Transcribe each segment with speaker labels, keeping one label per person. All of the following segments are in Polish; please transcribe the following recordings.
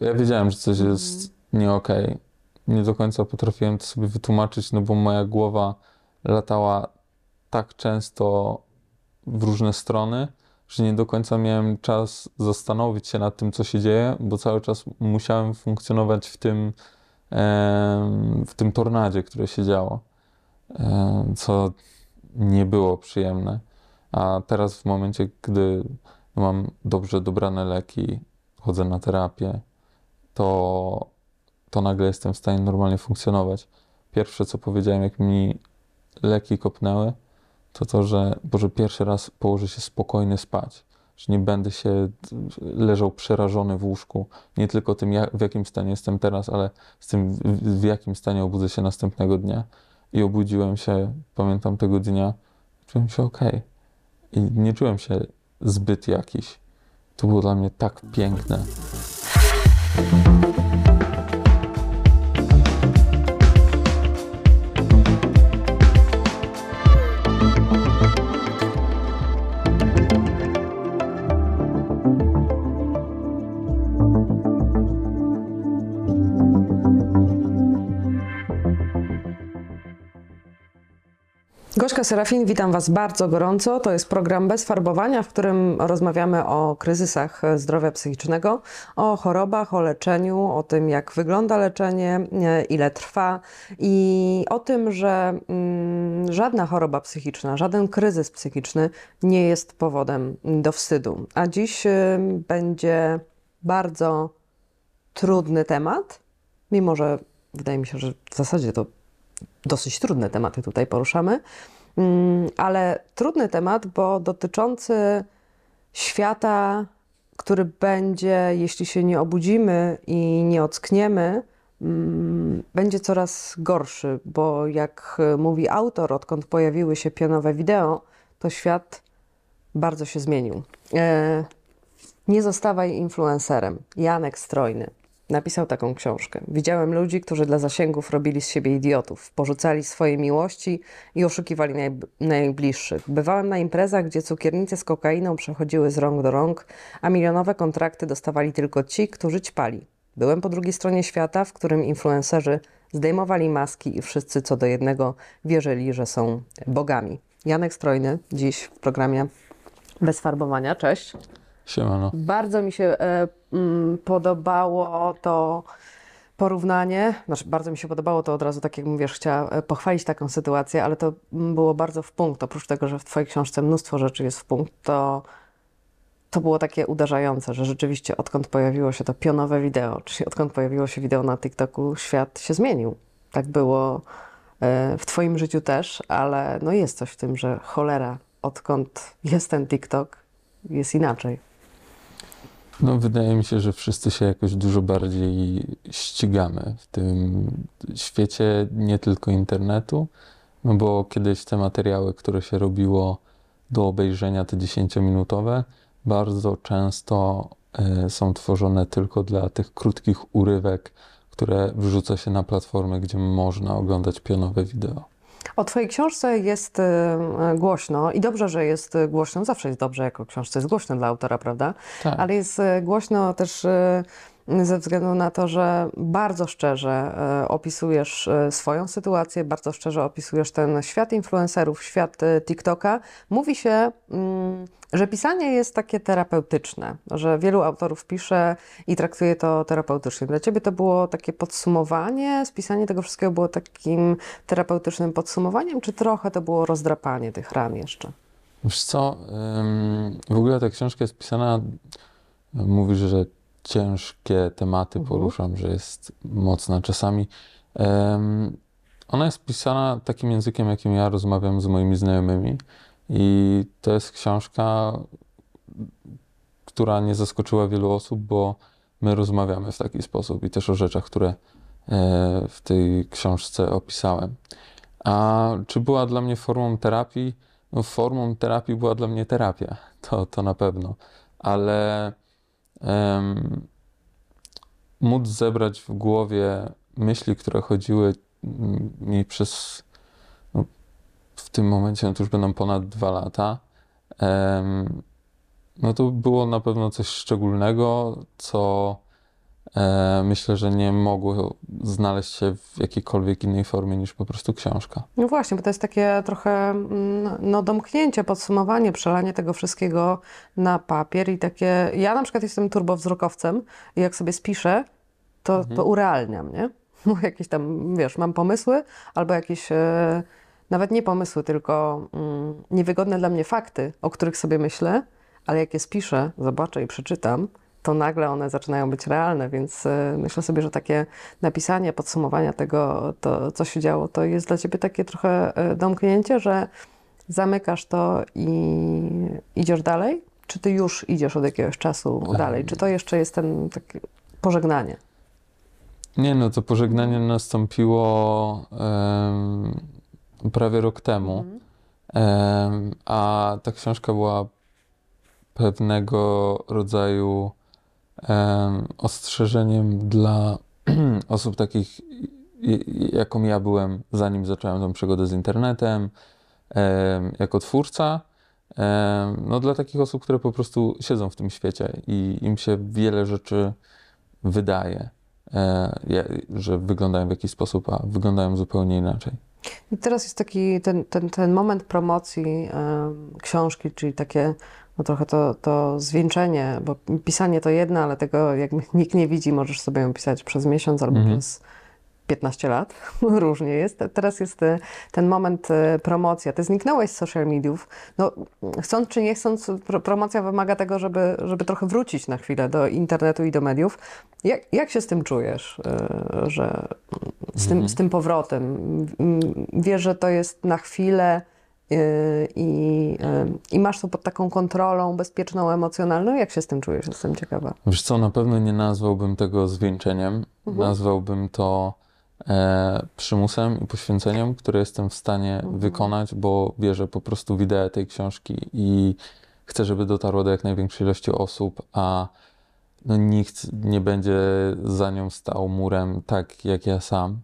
Speaker 1: Ja wiedziałem, że coś jest nie okej. Nie do końca potrafiłem to sobie wytłumaczyć, no bo moja głowa latała tak często w różne strony, że nie do końca miałem czas zastanowić się nad tym, co się dzieje, bo cały czas musiałem funkcjonować w tym, w tym tornadzie, które się działo, co nie było przyjemne. A teraz w momencie, gdy mam dobrze dobrane leki, chodzę na terapię, to, to nagle jestem w stanie normalnie funkcjonować. Pierwsze, co powiedziałem, jak mi leki kopnęły, to to, że Boże, pierwszy raz położę się spokojny spać, że nie będę się leżał przerażony w łóżku, nie tylko tym, jak, w jakim stanie jestem teraz, ale z tym, w, jakim stanie obudzę się następnego dnia. I obudziłem się, pamiętam tego dnia, czułem się ok. I nie czułem się zbyt jakiś. To było dla mnie tak piękne.
Speaker 2: you Gośka Serafin, witam Was bardzo gorąco. To jest program bez farbowania, w którym rozmawiamy o kryzysach zdrowia psychicznego, o chorobach, o leczeniu, o tym, jak wygląda leczenie, ile trwa i o tym, że mm, żadna choroba psychiczna, żaden kryzys psychiczny nie jest powodem do wstydu. A dziś y, będzie bardzo trudny temat, mimo że wydaje mi się, że w zasadzie to dosyć trudne tematy tutaj poruszamy, ale trudny temat, bo dotyczący świata, który będzie, jeśli się nie obudzimy i nie ockniemy, mm, będzie coraz gorszy, bo jak mówi autor, odkąd pojawiły się pionowe wideo, to świat bardzo się zmienił. E, nie zostawaj influencerem. Janek Strojny. Napisał taką książkę. Widziałem ludzi, którzy dla zasięgów robili z siebie idiotów, porzucali swoje miłości i oszukiwali najb najbliższych. Bywałem na imprezach, gdzie cukiernice z kokainą przechodziły z rąk do rąk, a milionowe kontrakty dostawali tylko ci, którzy ćpali. Byłem po drugiej stronie świata, w którym influencerzy zdejmowali maski i wszyscy co do jednego wierzyli, że są bogami. Janek Strojny dziś w programie Bez Farbowania. Cześć.
Speaker 1: Siemano.
Speaker 2: Bardzo mi się e, mm, podobało to porównanie. Znaczy, bardzo mi się podobało to od razu, tak jak mówisz, chciała e, pochwalić taką sytuację, ale to mm, było bardzo w punkt. Oprócz tego, że w Twojej książce mnóstwo rzeczy jest w punkt, to, to było takie uderzające, że rzeczywiście odkąd pojawiło się to pionowe wideo, czyli odkąd pojawiło się wideo na TikToku, świat się zmienił. Tak było e, w Twoim życiu też, ale no jest coś w tym, że cholera, odkąd jest ten TikTok, jest inaczej.
Speaker 1: No, wydaje mi się, że wszyscy się jakoś dużo bardziej ścigamy w tym świecie nie tylko internetu, no bo kiedyś te materiały, które się robiło do obejrzenia, te 10-minutowe, bardzo często y, są tworzone tylko dla tych krótkich urywek, które wrzuca się na platformy, gdzie można oglądać pionowe wideo.
Speaker 2: O Twojej książce jest y, głośno i dobrze, że jest głośno. Zawsze jest dobrze, jako książce jest głośno dla autora, prawda?
Speaker 1: Tak.
Speaker 2: Ale jest y, głośno też y, ze względu na to, że bardzo szczerze opisujesz swoją sytuację, bardzo szczerze opisujesz ten świat influencerów, świat TikToka. Mówi się, mm, że pisanie jest takie terapeutyczne, że wielu autorów pisze i traktuje to terapeutycznie. Dla ciebie to było takie podsumowanie, spisanie tego wszystkiego było takim terapeutycznym podsumowaniem, czy trochę to było rozdrapanie tych ran jeszcze?
Speaker 1: Wiesz co, w ogóle ta książka jest pisana, mówisz, że ciężkie tematy mhm. poruszam, że jest mocna czasami. Ona jest pisana takim językiem, jakim ja rozmawiam z moimi znajomymi. I to jest książka, która nie zaskoczyła wielu osób, bo my rozmawiamy w taki sposób i też o rzeczach, które e, w tej książce opisałem. A czy była dla mnie formą terapii? No, formą terapii była dla mnie terapia, to, to na pewno, ale um, móc zebrać w głowie myśli, które chodziły mi przez w tym momencie, no to już będą ponad dwa lata, no to było na pewno coś szczególnego, co myślę, że nie mogło znaleźć się w jakiejkolwiek innej formie niż po prostu książka.
Speaker 2: No właśnie, bo to jest takie trochę mm, no, domknięcie, podsumowanie, przelanie tego wszystkiego na papier i takie... Ja na przykład jestem turbowzrokowcem i jak sobie spiszę, to, to urealniam, nie? Bo jakieś tam, wiesz, mam pomysły albo jakieś... E, nawet nie pomysły, tylko mm, niewygodne dla mnie fakty, o których sobie myślę, ale jak je spiszę, zobaczę i przeczytam, to nagle one zaczynają być realne, więc e, myślę sobie, że takie napisanie, podsumowania tego, to, co się działo, to jest dla ciebie takie trochę e, domknięcie, że zamykasz to i idziesz dalej? Czy ty już idziesz od jakiegoś czasu dalej? Czy to jeszcze jest ten takie pożegnanie?
Speaker 1: Nie no, to pożegnanie nastąpiło em, prawie rok temu, Em, a ta książka była pewnego rodzaju ostrzeżeniem dla osób takich, jaką ja byłem, zanim zacząłem tą przygodę z internetem, em, jako twórca. No dla takich osób, które po prostu siedzą w tym świecie i im się wiele rzeczy wydaje, e, że wyglądają w jakiś sposób, a wyglądają zupełnie inaczej.
Speaker 2: I teraz jest taki ten, ten, ten moment promocji książki, czyli takie no trochę to, to zwieńczenie, bo pisanie to jedno, ale tego jak nikt nie widzi, możesz sobie ją pisać przez miesiąc albo
Speaker 1: Mhm.
Speaker 2: przez 15 lat. Różnie jest. Teraz jest e, ten moment e, promocja. Ty zniknąłeś z social mediów. No, chcąc czy nie chcąc, pro, promocja wymaga tego, żeby, żeby trochę wrócić na chwilę do internetu i do mediów. Jak, jak się z tym czujesz, e, że z tym, z tym powrotem? Wiesz, że to jest na chwilę i, e, i masz to pod taką kontrolą bezpieczną, emocjonalną. Jak się z tym czujesz? Jestem ciekawa.
Speaker 1: Wiesz co, na pewno nie nazwałbym tego zwieńczeniem. Nazwałbym to e, przymusem i poświęceniem, które jestem w stanie wykonać, bo wierzę po prostu w ideę tej książki i chcę, żeby dotarła do jak największej ilości osób, a no, nikt nie będzie za nią stał murem tak jak ja sam.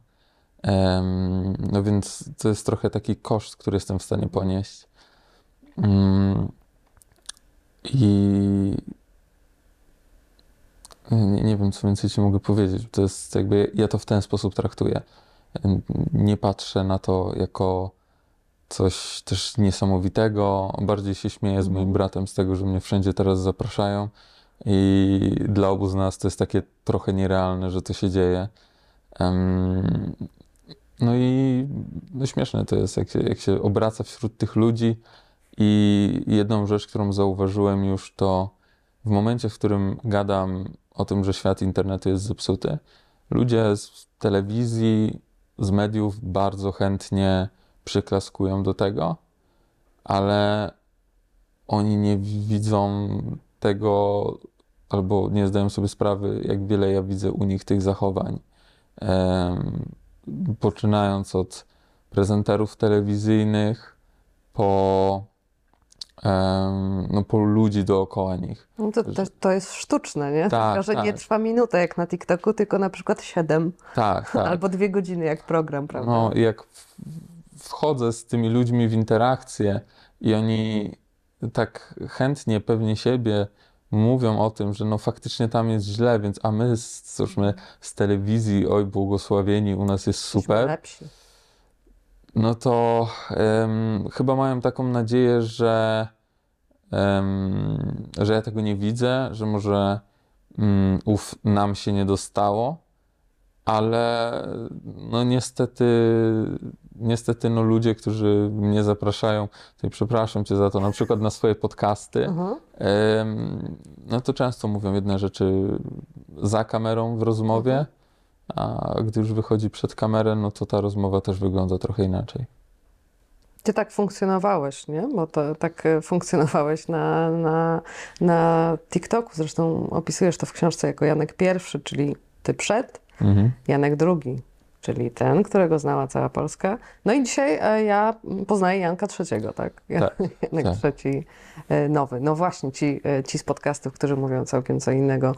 Speaker 1: No więc to jest trochę taki koszt, który jestem w stanie ponieść. Mm, I nie, nie wiem, co więcej ci mogę powiedzieć. To jest jakby, ja to w ten sposób traktuję. Nie patrzę na to jako coś też niesamowitego. Bardziej się śmieję z moim bratem z tego, że mnie wszędzie teraz zapraszają. I dla obu z nas to jest takie trochę nierealne, że to się dzieje. No i no śmieszne to jest, jak się, jak się obraca wśród tych ludzi. I jedną rzecz, którą zauważyłem już, to w momencie, w którym gadam o tym, że świat internetu jest zepsuty, ludzie z telewizji, z mediów bardzo chętnie przyklaskują do tego, ale oni nie widzą tego albo nie zdają sobie sprawy, jak wiele ja widzę u nich tych zachowań. Em, poczynając od prezenterów telewizyjnych po, em, no, po ludzi dookoła nich.
Speaker 2: No to, to, to jest sztuczne, nie?
Speaker 1: Tak,
Speaker 2: Tylko, że nie
Speaker 1: tak.
Speaker 2: trwa minutę jak na TikToku, tylko na przykład 7
Speaker 1: Tak, tak.
Speaker 2: albo dwie godziny jak program, prawda?
Speaker 1: No, i jak wchodzę z tymi ludźmi w interakcję i oni tak chętnie, pewnie siebie mówią o tym, że no faktycznie tam jest źle, więc a my, z- cóż my z telewizji, oj błogosławieni, u nas jest super,
Speaker 2: lepsi.
Speaker 1: no to em, chyba mają taką nadzieję, że, em, że ja tego nie widzę, że może mm, ów nam się nie dostało, ale no niestety, niestety no ludzie, którzy mnie zapraszają, tutaj przepraszam cię za to, na przykład na swoje podcasty,
Speaker 2: Mhm.
Speaker 1: no to często mówią jedne rzeczy za kamerą w rozmowie, a gdy już wychodzi przed kamerę, no to ta rozmowa też wygląda trochę inaczej.
Speaker 2: Ty tak funkcjonowałeś, nie? Bo to tak e, funkcjonowałeś na, na, na TikToku. Zresztą opisujesz to w książce jako Janek pierwszy, czyli ty przed,
Speaker 1: Mhm.
Speaker 2: Janek drugi, czyli ten, którego znała cała Polska. No i dzisiaj e, ja poznaję Janka trzeciego, tak?
Speaker 1: Tak,
Speaker 2: Janek
Speaker 1: tak.
Speaker 2: trzeci e, nowy. No właśnie, ci, e, ci z podcastów, którzy mówią całkiem co innego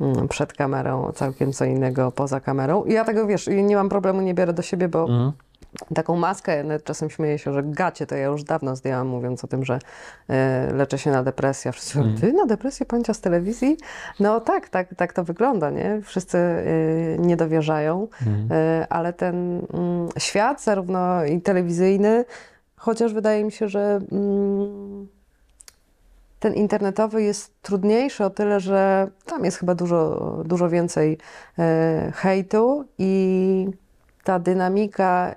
Speaker 2: mm, przed kamerą, całkiem co innego poza kamerą. I ja tego, wiesz, nie mam problemu, nie biorę do siebie, bo
Speaker 1: Mhm.
Speaker 2: Taką maskę, nawet czasem śmieję się, że gacie to ja już dawno zdjęłam, mówiąc o tym, że e, leczę się na depresję. Wszyscy mówią, ty na depresję pancia z telewizji? No tak, tak, tak to wygląda, nie? Wszyscy e, nie dowierzają, e, ale ten mm, świat, zarówno i telewizyjny, chociaż wydaje mi się, że mm, ten internetowy jest trudniejszy o tyle, że tam jest chyba dużo, dużo więcej hejtu i ta dynamika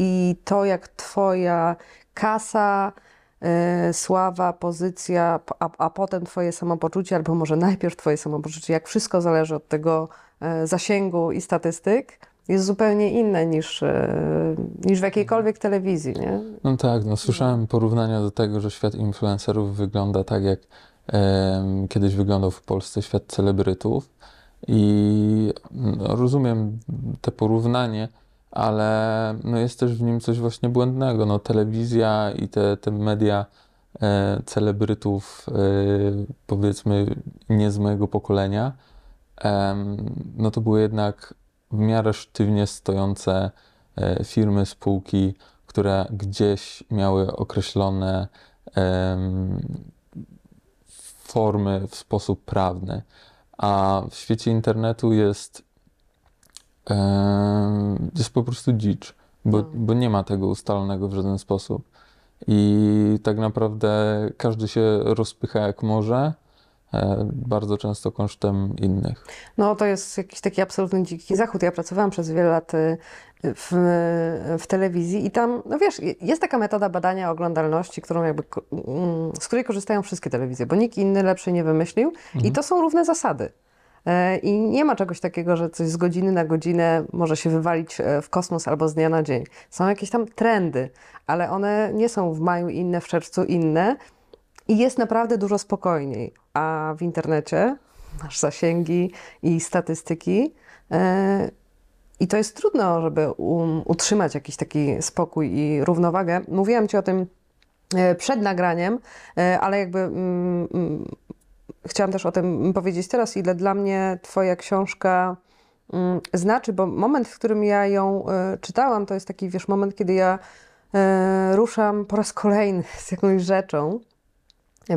Speaker 2: i to, jak twoja kasa, e, sława, pozycja, a, a potem twoje samopoczucie, albo może najpierw twoje samopoczucie, jak wszystko zależy od tego e, zasięgu i statystyk, jest zupełnie inne niż, e, niż w jakiejkolwiek telewizji, nie?
Speaker 1: No tak, no słyszałem porównania do tego, że świat influencerów wygląda tak, jak em, kiedyś wyglądał w Polsce świat celebrytów. I no, rozumiem te porównanie, ale no, jest też w nim coś właśnie błędnego. No, telewizja i te, te media e, celebrytów, e, powiedzmy, nie z mojego pokolenia, em, no to były jednak w miarę sztywnie stojące e, firmy, spółki, które gdzieś miały określone formy w sposób prawny. A w świecie internetu jest, jest po prostu dzicz, bo,
Speaker 2: No.
Speaker 1: bo nie ma tego ustalonego w żaden sposób. I tak naprawdę każdy się rozpycha jak może, e, bardzo często kosztem innych.
Speaker 2: No to jest jakiś taki absolutny dziki zachód. Ja pracowałam przez wiele lat y, w, w telewizji i tam, no wiesz, jest taka metoda badania oglądalności, którą jakby, mm, z której korzystają wszystkie telewizje, bo nikt inny lepszy nie wymyślił i to są równe zasady. E, I nie ma czegoś takiego, że coś z godziny na godzinę może się wywalić e, w kosmos albo z dnia na dzień. Są jakieś tam trendy, ale one nie są w maju inne, w czerwcu inne i jest naprawdę dużo spokojniej. A w internecie masz zasięgi i statystyki. e, I to jest trudno, żeby um, utrzymać jakiś taki spokój i równowagę. Mówiłam Ci o tym przed nagraniem, ale jakby mm, mm, chciałam też o tym powiedzieć teraz, ile dla mnie Twoja książka mm, znaczy, bo moment, w którym ja ją e, czytałam, to jest taki, wiesz, moment, kiedy ja e, ruszam po raz kolejny z jakąś rzeczą,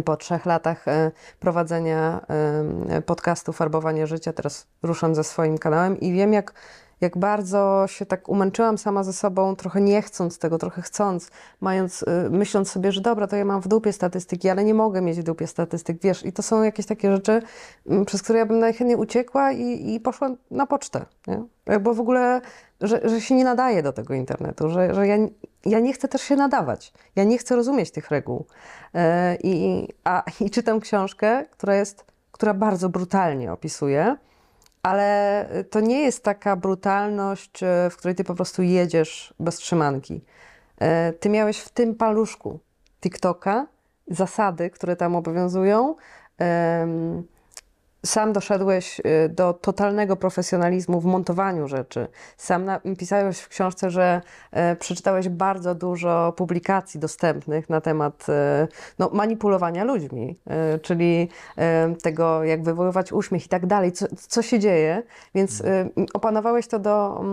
Speaker 2: po trzech latach e, prowadzenia e, podcastu Farbowanie Życia, teraz ruszam ze swoim kanałem i wiem, jak, jak bardzo się tak umęczyłam sama ze sobą, trochę nie chcąc tego, trochę chcąc, mając, e, myśląc sobie, że dobra, to ja mam w dupie statystyki, ale nie mogę mieć w dupie statystyk, wiesz, i to są jakieś takie rzeczy, m, przez które ja bym najchętniej uciekła i, i poszła na pocztę, nie? Bo w ogóle, że, że się nie nadaje do tego internetu, że, że ja, ja nie chcę też się nadawać, ja nie chcę rozumieć tych reguł. E, I, a, I czytam książkę, która jest, która bardzo brutalnie opisuje, ale to nie jest taka brutalność, w której ty po prostu jedziesz bez trzymanki. E, Ty miałeś w tym paluszku TikToka zasady, które tam obowiązują. Sam doszedłeś y, do totalnego profesjonalizmu w montowaniu rzeczy. Sam napisałeś w książce, że e, przeczytałeś bardzo dużo publikacji dostępnych na temat e, no, manipulowania ludźmi, e, czyli tego, jak wywoływać uśmiech i tak dalej, co, co się dzieje. Więc e, opanowałeś to do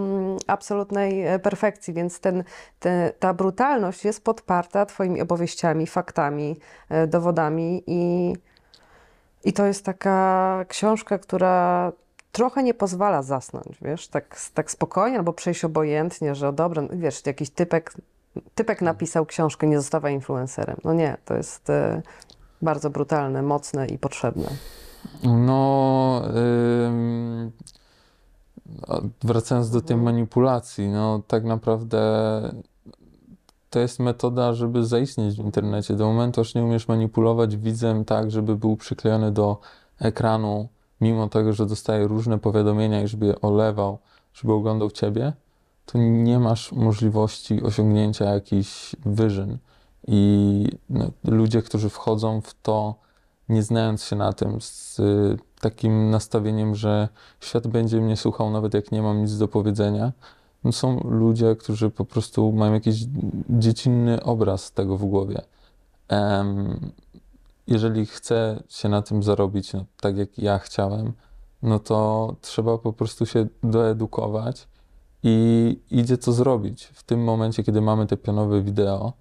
Speaker 2: absolutnej perfekcji, więc ten, te, ta brutalność jest podparta Twoimi opowieściami, faktami, dowodami i. I to jest taka książka, która trochę nie pozwala zasnąć, wiesz, tak, tak spokojnie albo przejść obojętnie, że o dobra, wiesz, jakiś typek, typek napisał książkę, nie zostawa influencerem. No nie, to jest e, bardzo brutalne, mocne i potrzebne.
Speaker 1: No, a wracając do tej manipulacji, no tak naprawdę to jest metoda, żeby zaistnieć w internecie. Do momentu, aż nie umiesz manipulować widzem tak, żeby był przyklejony do ekranu, mimo tego, że dostaje różne powiadomienia i żeby je olewał, żeby oglądał ciebie, to nie masz możliwości osiągnięcia jakichś wyżyn. I no, ludzie, którzy wchodzą w to, nie znając się na tym, z takim nastawieniem, że świat będzie mnie słuchał, nawet jak nie mam nic do powiedzenia, no są ludzie, którzy po prostu mają jakiś dziecinny obraz tego w głowie. Em, jeżeli chce się na tym zarobić, no, tak jak ja chciałem, no to trzeba po prostu się doedukować i idzie co zrobić. W tym momencie, kiedy mamy te pionowe wideo,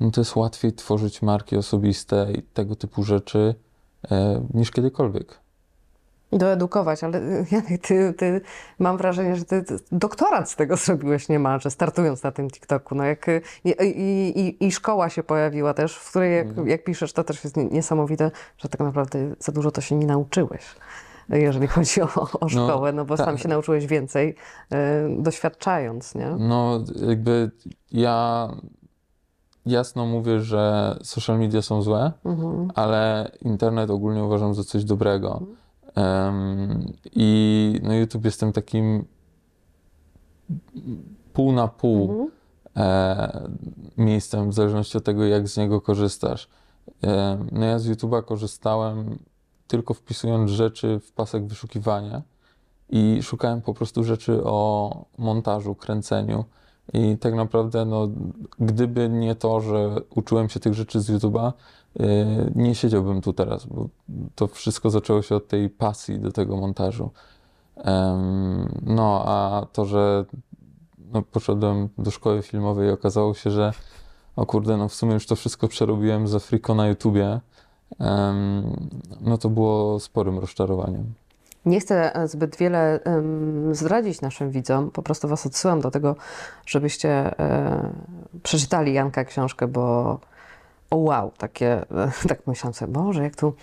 Speaker 1: no to jest łatwiej tworzyć marki osobiste i tego typu rzeczy e, niż kiedykolwiek.
Speaker 2: Doedukować, ale y, Janek, ty, ty, mam wrażenie, że ty, doktorat z tego zrobiłeś niemalże, startując na tym TikToku. No jak, y, i, i, i, szkoła się pojawiła też, w której jak,
Speaker 1: Mhm.
Speaker 2: jak piszesz, to też jest nie- niesamowite, że tak naprawdę za dużo to się nie nauczyłeś, jeżeli chodzi o, o szkołę, no bo
Speaker 1: tak.
Speaker 2: sam się nauczyłeś więcej, y, doświadczając, nie?
Speaker 1: No, jakby ja jasno mówię, że social media są złe,
Speaker 2: Mhm.
Speaker 1: ale internet ogólnie uważam za coś dobrego. Em, I no, YouTube jestem takim pół na pół
Speaker 2: Mhm.
Speaker 1: e, miejscem, w zależności od tego, jak z niego korzystasz. E, no ja z YouTube'a korzystałem tylko wpisując rzeczy w pasek wyszukiwania i szukałem po prostu rzeczy o montażu, kręceniu. I tak naprawdę, no, gdyby nie to, że uczyłem się tych rzeczy z YouTube'a, nie siedziałbym tu teraz, bo to wszystko zaczęło się od tej pasji do tego montażu. No, a to, że no, poszedłem do szkoły filmowej i okazało się, że o kurde, no w sumie już to wszystko przerobiłem za friko na YouTubie, no to było sporym rozczarowaniem.
Speaker 2: Nie chcę e, zbyt wiele zdradzić naszym widzom, po prostu Was odsyłam do tego, żebyście e, przeczytali Janka książkę, bo wow, takie, e, tak myślałam sobie, Boże, jak tu,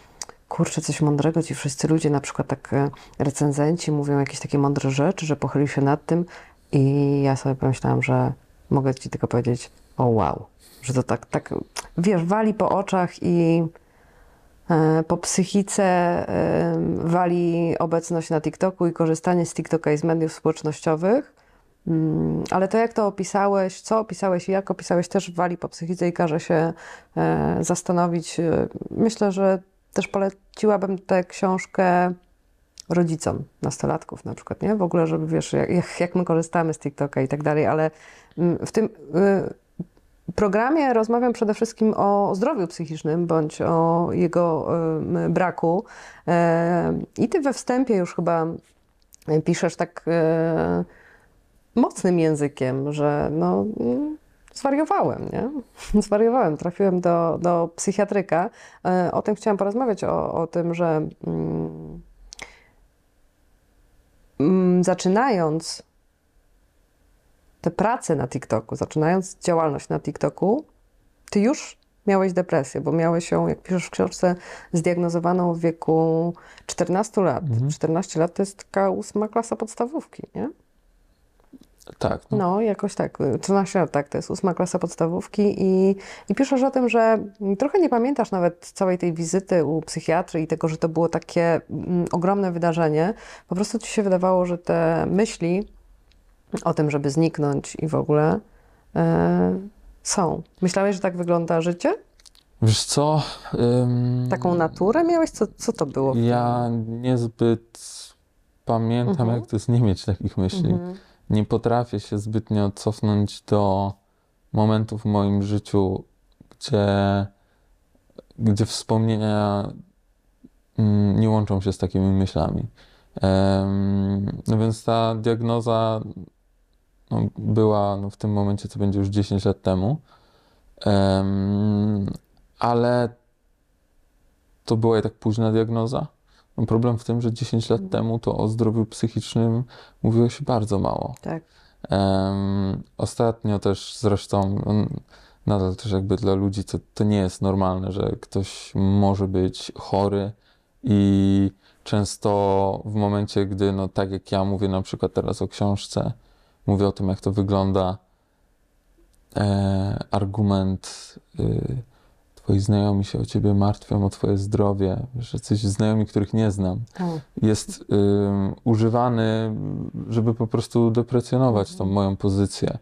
Speaker 2: kurczę, coś mądrego, ci wszyscy ludzie, na przykład tak e, recenzenci mówią jakieś takie mądre rzeczy, że pochylił się nad tym i ja sobie pomyślałam, że mogę Ci tylko powiedzieć, o wow, że to tak, tak, wiesz, wali po oczach i E, Po psychice em, wali obecność na TikToku i korzystanie z TikToka i z mediów społecznościowych. Mm, Ale to, jak to opisałeś, co opisałeś i jak opisałeś, też wali po psychice i każe się e, zastanowić. E, Myślę, że też poleciłabym tę książkę rodzicom nastolatków na przykład, nie? W ogóle, żeby wiesz, jak, jak- my korzystamy z TikToka i tak dalej, ale mm, w tym y, programie rozmawiam przede wszystkim o zdrowiu psychicznym bądź o jego braku. E, I ty we wstępie już chyba piszesz tak e, mocnym językiem, że no, mm, zwariowałem, nie? Zwariowałem, trafiłem do, do psychiatryka. E, O tym chciałam porozmawiać, o, o tym, że mm, mm, zaczynając tę pracę na TikToku, zaczynając działalność na TikToku, ty już miałeś depresję, bo miałeś ją, jak piszesz w książce, zdiagnozowaną w wieku 14 lat.
Speaker 1: Mhm.
Speaker 2: 14 lat to jest taka ósma klasa podstawówki, nie?
Speaker 1: Tak, no.
Speaker 2: No, jakoś tak. 13 lat, tak, to jest ósma klasa podstawówki i, i piszesz o tym, że trochę nie pamiętasz nawet całej tej wizyty u psychiatry i tego, że to było takie mm, ogromne wydarzenie. Po prostu ci się wydawało, że te myśli o tym, żeby zniknąć i w ogóle e, są. Myślałeś, że tak wygląda życie?
Speaker 1: Wiesz co? ym,
Speaker 2: Taką naturę miałeś? Co, co to było?
Speaker 1: Ja niezbyt pamiętam,
Speaker 2: Mhm.
Speaker 1: jak to jest nie mieć takich myśli.
Speaker 2: Mhm.
Speaker 1: Nie potrafię się zbytnio cofnąć do momentów w moim życiu, gdzie, gdzie wspomnienia mm, nie łączą się z takimi myślami. No więc ta diagnoza no, była no, w tym momencie, to będzie już 10 lat temu. Em, ale to była i tak późna diagnoza. Problem w tym, że 10 lat temu to o zdrowiu psychicznym mówiło się bardzo mało.
Speaker 2: Tak.
Speaker 1: Em, ostatnio też zresztą, mm, nadal też jakby dla ludzi to, to nie jest normalne, że ktoś może być chory i często w momencie, gdy, no tak jak ja mówię na przykład teraz o książce, mówię o tym, jak to wygląda, e, argument y, twoi znajomi się o ciebie martwią, o twoje zdrowie, że coś znajomi, których nie znam. Jest ym, używany, żeby po prostu deprecjonować tą moją pozycję,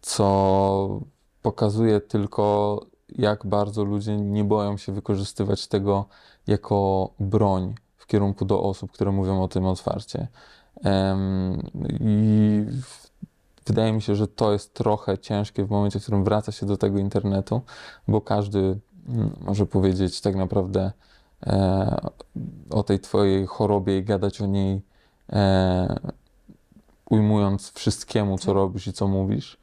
Speaker 1: co pokazuje tylko, jak bardzo ludzie nie boją się wykorzystywać tego jako broń w kierunku do osób, które mówią o tym otwarcie. I wydaje mi się, że to jest trochę ciężkie w momencie, w którym wraca się do tego internetu, bo każdy może powiedzieć tak naprawdę e, o tej twojej chorobie i gadać o niej e, ujmując wszystkiemu, co robisz i co mówisz.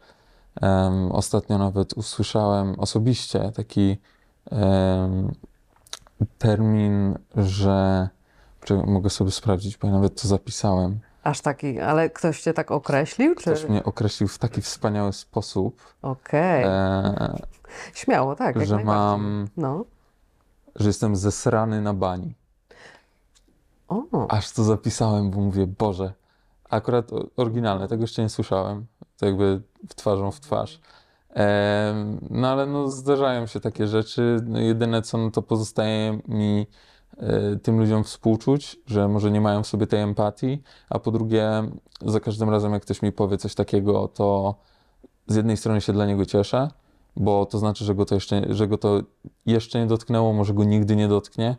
Speaker 1: Em, ostatnio nawet usłyszałem osobiście taki termin, że czy mogę sobie sprawdzić, bo ja nawet to zapisałem.
Speaker 2: Aż taki, ale ktoś cię tak określił? Czy...
Speaker 1: Ktoś mnie określił w taki wspaniały sposób,
Speaker 2: Okej,
Speaker 1: e,
Speaker 2: śmiało, tak.
Speaker 1: że mam,
Speaker 2: No.
Speaker 1: że jestem zesrany na bani.
Speaker 2: O,
Speaker 1: Aż to zapisałem, bo mówię, Boże, akurat oryginalne, tego jeszcze nie słyszałem, to jakby w twarzą w twarz. Em, no ale no zdarzają się takie rzeczy, no, jedyne co, no to pozostaje mi e, tym ludziom współczuć, że może nie mają w sobie tej empatii, a po drugie, za każdym razem jak ktoś mi powie coś takiego, to z jednej strony się dla niego cieszę, bo to znaczy, że go to jeszcze, że go to jeszcze nie dotknęło, może go nigdy nie dotknie,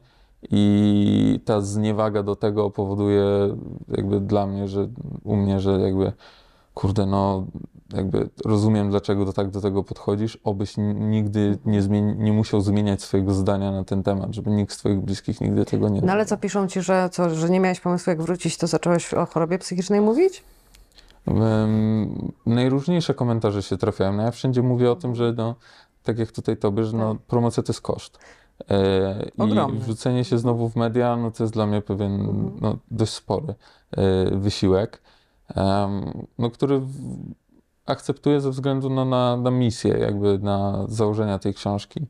Speaker 1: i ta zniewaga do tego powoduje jakby dla mnie, że u mnie, że jakby kurde, no jakby rozumiem, dlaczego do tak do tego podchodzisz, obyś nigdy nie, zmieni- nie musiał zmieniać swojego zdania na ten temat, żeby nikt z twoich bliskich nigdy tego nie
Speaker 2: no ale co piszą ci, że, co, że nie miałeś pomysłu, jak wrócić, to zacząłeś o chorobie psychicznej mówić?
Speaker 1: Najróżniejsze komentarze się trafiają. No ja wszędzie mówię o tym, że no, tak jak tutaj tobie, że no, promocja to jest koszt. E, I wrzucenie się znowu w media, no to jest dla mnie pewien
Speaker 2: Mhm.
Speaker 1: no, dość spory e, wysiłek, no, który w, akceptuję ze względu no, na, na misję, jakby na założenia tej książki.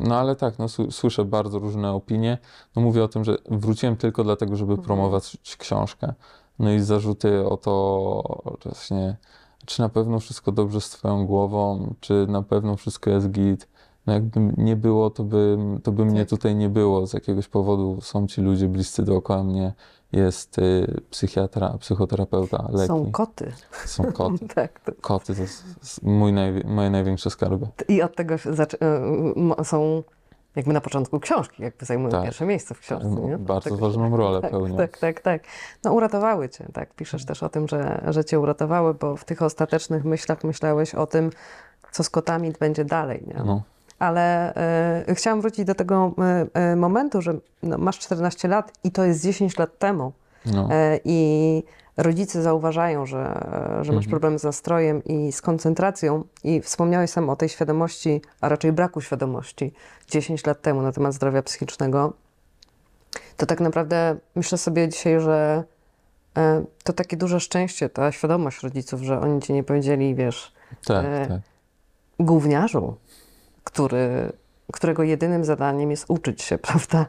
Speaker 1: No ale tak, no, słyszę bardzo różne opinie. No, mówię o tym, że wróciłem tylko dlatego, żeby
Speaker 2: Mhm.
Speaker 1: promować książkę. No i zarzuty o to, właśnie, czy na pewno wszystko dobrze z twoją głową, czy na pewno wszystko jest git. No jakby nie było, to by, to by mnie
Speaker 2: Tak.
Speaker 1: tutaj nie było. Z jakiegoś powodu są ci ludzie bliscy dookoła mnie. Jest y, psychiatra, psychoterapeuta, leki.
Speaker 2: Są koty.
Speaker 1: Są koty.
Speaker 2: tak. To,
Speaker 1: Koty to jest mój najwi- moje największe skarby.
Speaker 2: I od tego się zac- y, mo- są jakby na początku książki, jakby zajmują
Speaker 1: Tak.
Speaker 2: pierwsze miejsce w książce. Nie?
Speaker 1: Bardzo
Speaker 2: Tak-
Speaker 1: ważną rolę
Speaker 2: tak,
Speaker 1: pełnią.
Speaker 2: Tak, tak, tak. No uratowały cię, tak. Piszesz też o tym, że, że cię uratowały, bo w tych ostatecznych myślach myślałeś o tym, co z kotami będzie dalej, nie?
Speaker 1: No.
Speaker 2: Ale y, chciałam wrócić do tego y, y, momentu, że no, masz 14 lat i to jest 10 lat temu.
Speaker 1: No.
Speaker 2: I rodzice zauważają, że, że masz
Speaker 1: Mhm.
Speaker 2: problem z nastrojem i z koncentracją. I wspomniałeś sam o tej świadomości, a raczej braku świadomości 10 lat temu na temat zdrowia psychicznego. To tak naprawdę myślę sobie dzisiaj, że e, to takie duże szczęście, ta świadomość rodziców, że oni ci nie powiedzieli, wiesz,
Speaker 1: Tak,
Speaker 2: e,
Speaker 1: tak.
Speaker 2: gówniarzu, który, którego jedynym zadaniem jest uczyć się, prawda?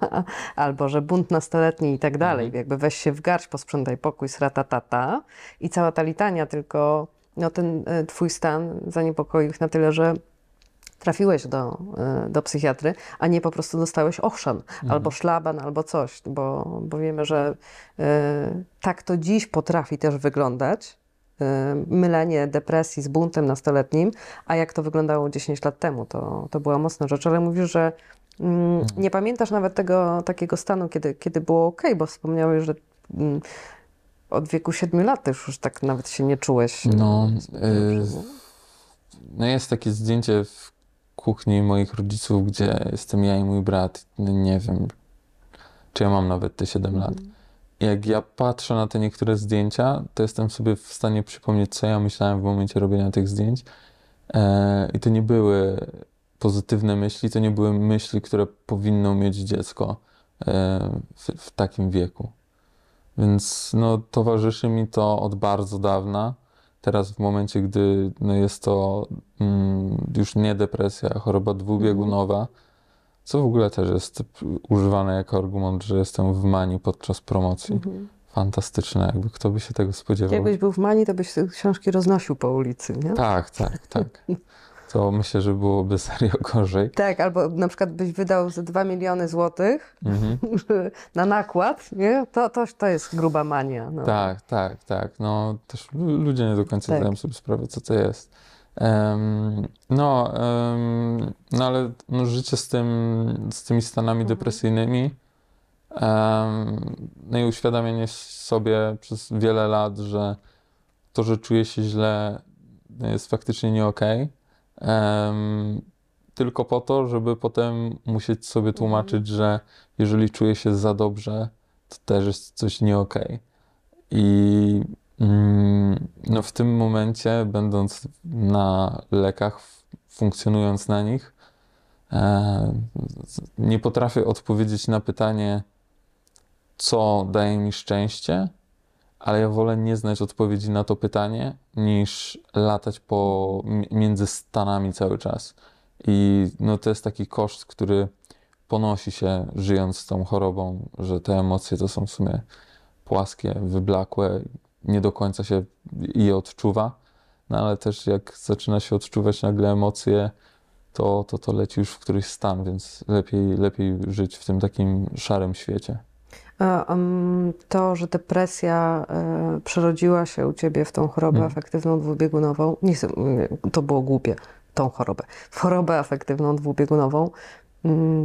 Speaker 2: Albo że bunt nastoletni i tak dalej.
Speaker 1: Mhm.
Speaker 2: Jakby weź się w garść, posprzątaj pokój, srata tata i cała ta litania, tylko no, ten e, twój stan zaniepokoił ich na tyle, że trafiłeś do, e, do psychiatry, a nie po prostu dostałeś ochrzan, albo szlaban, albo coś, bo, bo wiemy, że e, tak to dziś potrafi też wyglądać, mylenie depresji z buntem nastoletnim, a jak to wyglądało 10 lat temu, to, to była mocna rzecz, ale mówisz, że mm, nie pamiętasz nawet tego takiego stanu, kiedy, kiedy było ok, bo wspomniałeś, że mm, od wieku 7 lat też już tak nawet się nie czułeś. e,
Speaker 1: No,
Speaker 2: dobrze.
Speaker 1: y, no jest takie zdjęcie w kuchni moich rodziców, gdzie jestem ja i mój brat. No nie wiem, czy ja mam nawet te 7 lat. Jak ja patrzę na te niektóre zdjęcia, to jestem sobie w stanie przypomnieć, co ja myślałem w momencie robienia tych zdjęć. E, I to nie były pozytywne myśli, to nie były myśli, które powinno mieć dziecko e, w, takim wieku. Więc no, towarzyszy mi to od bardzo dawna. Teraz w momencie, gdy no, jest to mm, już nie depresja, choroba dwubiegunowa, co w ogóle też jest używane jako argument, że jestem w manii podczas promocji.
Speaker 2: Mhm.
Speaker 1: Fantastyczne, jakby kto by się tego spodziewał.
Speaker 2: Jakbyś był w Mani, to byś te książki roznosił po ulicy, nie?
Speaker 1: Tak, tak, tak. To myślę, że byłoby serio gorzej.
Speaker 2: Tak, albo na przykład byś wydał ze 2 miliony złotych
Speaker 1: Mhm.
Speaker 2: na nakład, nie? To, to, to jest gruba mania. No.
Speaker 1: Tak, tak, tak. No też lu- ludzie nie do końca
Speaker 2: Tak.
Speaker 1: zdają sobie sprawę, co to jest. No, no ale no, życie z, tym, z tymi stanami
Speaker 2: Mhm.
Speaker 1: depresyjnymi no i uświadamianie sobie przez wiele lat, że to, że czuję się źle jest faktycznie nie okej. Em, tylko po to, żeby potem musieć sobie tłumaczyć, że jeżeli czuję się za dobrze, to też jest coś nie okej. I mm, no w tym momencie, będąc na lekach, funkcjonując na nich, e, nie potrafię odpowiedzieć na pytanie, co daje mi szczęście, ale ja wolę nie znać odpowiedzi na to pytanie, niż latać po, między stanami cały czas. I no, to jest taki koszt, który ponosi się żyjąc z tą chorobą, że te emocje to są w sumie płaskie, wyblakłe, nie do końca się je odczuwa, no ale też jak zaczyna się odczuwać nagle emocje, to, to to leci już w któryś stan, więc lepiej, lepiej żyć w tym takim szarym świecie.
Speaker 2: Em, To, że depresja e, przerodziła się u ciebie w tą chorobę
Speaker 1: Mhm.
Speaker 2: afektywną dwubiegunową, nie to było głupie, tą chorobę, w chorobę afektywną dwubiegunową, mm,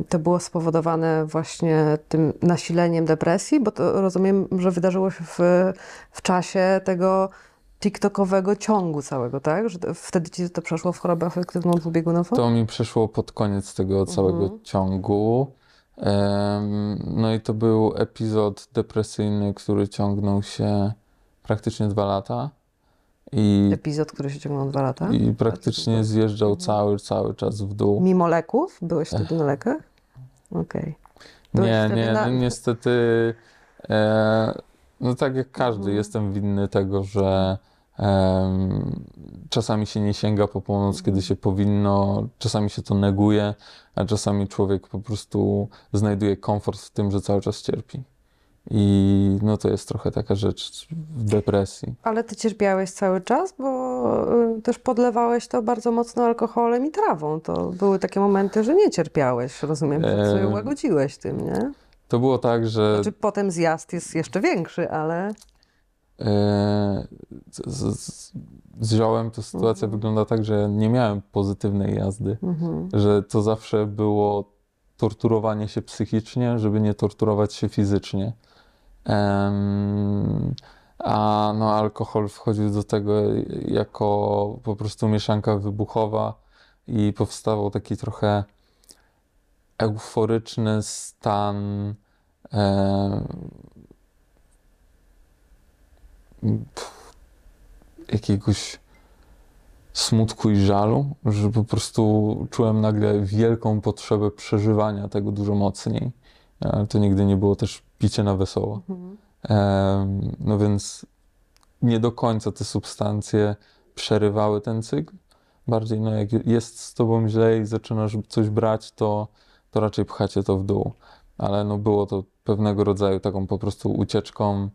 Speaker 2: to było spowodowane właśnie tym nasileniem depresji, bo to rozumiem, że wydarzyło się w, w czasie tego TikTokowego ciągu całego, tak? Że wtedy ci to przeszło w chorobę afektywną dwubiegunową?
Speaker 1: To mi przeszło pod koniec tego całego
Speaker 2: Mhm.
Speaker 1: ciągu. No i to był epizod depresyjny, który ciągnął się praktycznie dwa lata i,
Speaker 2: Epizod, który się ciągnął dwa lata.
Speaker 1: i praktycznie zjeżdżał
Speaker 2: Mhm.
Speaker 1: cały, cały czas w dół.
Speaker 2: Mimo leków? Byłeś wtedy na lekach? Okej. Byłeś
Speaker 1: Nie, nie,
Speaker 2: na-
Speaker 1: no niestety, e, no tak jak każdy,
Speaker 2: Mhm.
Speaker 1: jestem winny tego, że czasami się nie sięga po pomoc,
Speaker 2: Mhm.
Speaker 1: kiedy się powinno, czasami się to neguje, a czasami człowiek po prostu znajduje komfort w tym, że cały czas cierpi. I no to jest trochę taka rzecz w depresji.
Speaker 2: Ale ty cierpiałeś cały czas, bo y, też podlewałeś to bardzo mocno alkoholem i trawą. To były takie momenty, że nie cierpiałeś, rozumiem, że sobie
Speaker 1: Em.
Speaker 2: łagodziłeś tym, nie?
Speaker 1: To było tak, że
Speaker 2: Znaczy potem zjazd jest jeszcze większy, ale
Speaker 1: E, z, z- z ziołem to sytuacja
Speaker 2: Mhm.
Speaker 1: wygląda tak, że nie miałem pozytywnej jazdy,
Speaker 2: mhm.
Speaker 1: że to zawsze było torturowanie się psychicznie, żeby nie torturować się fizycznie. A no, alkohol wchodził do tego jako po prostu mieszanka wybuchowa i powstawał taki trochę euforyczny stan e, pff, jakiegoś smutku i żalu, że po prostu czułem nagle wielką potrzebę przeżywania tego dużo mocniej. Ale to nigdy nie było też picie na wesoło.
Speaker 2: Mhm.
Speaker 1: No więc nie do końca te substancje przerywały ten cykl. Bardziej, no jak jest z tobą źle i zaczynasz coś brać, to, to raczej pchacie to w dół. Ale no było to pewnego rodzaju taką po prostu ucieczką.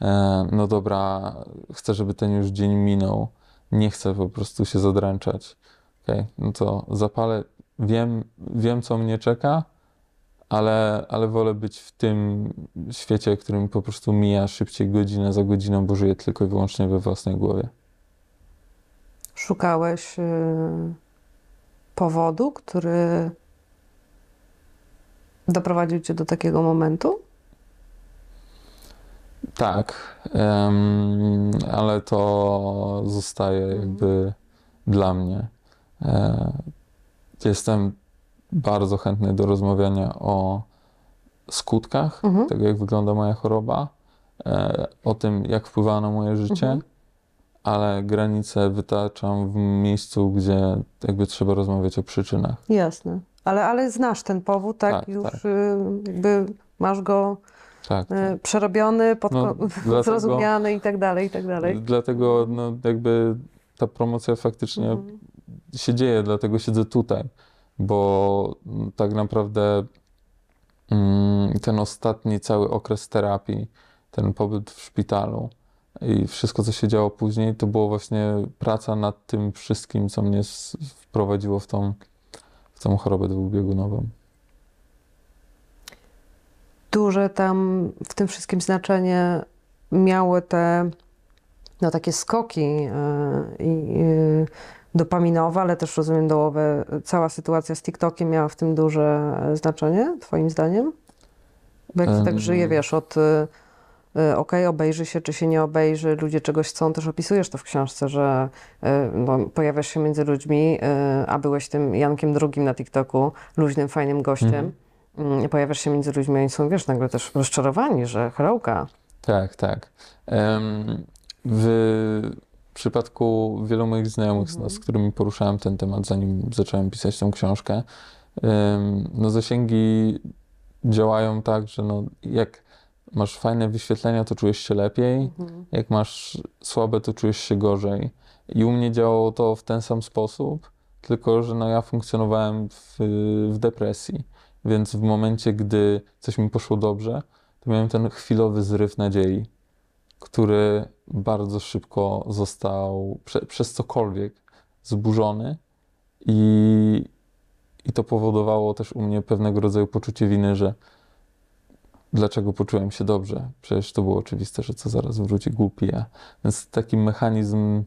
Speaker 1: E, no dobra, chcę, żeby ten już dzień minął. Nie chcę po prostu się zadręczać. Okej, no to zapalę. Wiem, wiem, co mnie czeka, ale, ale wolę być w tym świecie, którym po prostu mija szybciej godzinę za godziną, bo żyję tylko i wyłącznie we własnej głowie.
Speaker 2: Szukałeś y, powodu, który doprowadził cię do takiego momentu?
Speaker 1: Tak, em, ale to zostaje jakby dla mnie. E, jestem bardzo chętny do rozmawiania o skutkach
Speaker 2: Mhm.
Speaker 1: tego, jak wygląda moja choroba, e, o tym, jak wpływała na moje życie,
Speaker 2: Mhm.
Speaker 1: ale granice wytaczam w miejscu, gdzie jakby trzeba rozmawiać o przyczynach.
Speaker 2: Jasne. Ale, ale znasz ten powód, tak?
Speaker 1: Tak,
Speaker 2: Już
Speaker 1: tak.
Speaker 2: y, jakby masz go
Speaker 1: Tak, tak.
Speaker 2: y, przerobiony, pod,
Speaker 1: No, dlatego-
Speaker 2: zrozumiany i tak dalej, i tak dalej.
Speaker 1: Dlatego no, jakby ta promocja faktycznie
Speaker 2: Mhm.
Speaker 1: się dzieje, dlatego siedzę tutaj, bo tak naprawdę mm, ten ostatni cały okres terapii, ten pobyt w szpitalu i wszystko, co się działo później, to było właśnie praca nad tym wszystkim, co mnie wprowadziło w tą, w tą chorobę dwubiegunową.
Speaker 2: Duże tam w tym wszystkim znaczenie miały te no, takie skoki y, i y, dopaminowe, ale też rozumiem dołowe. Cała sytuacja z TikTokiem miała w tym duże e, znaczenie, twoim zdaniem? Bo jak się tak żyje, wiesz, od y, y, okej, obejrzy się, czy się nie obejrzy, ludzie czegoś chcą, też opisujesz to w książce, że no, pojawiasz się między ludźmi, a byłeś tym Jankiem drugim na TikToku, luźnym, fajnym gościem.
Speaker 1: Mhm.
Speaker 2: Mm, Pojawiasz się między ludźmi, oni są, wiesz, nagle też rozczarowani, że herołka,
Speaker 1: Tak, tak. Em, w przypadku wielu moich znajomych,
Speaker 2: Mhm.
Speaker 1: z którymi poruszałem ten temat, zanim zacząłem pisać tą książkę, no zasięgi działają tak, że no, jak masz fajne wyświetlenia, to czujesz się lepiej,
Speaker 2: Mhm.
Speaker 1: jak masz słabe, to czujesz się gorzej. I u mnie działało to w ten sam sposób, tylko że no ja funkcjonowałem w, w depresji, więc w momencie, gdy coś mi poszło dobrze, to miałem ten chwilowy zryw nadziei, który bardzo szybko został prze, przez cokolwiek zburzony i, i to powodowało też u mnie pewnego rodzaju poczucie winy, że dlaczego poczułem się dobrze? Przecież to było oczywiste, że co zaraz wróci głupi ja. Więc taki mechanizm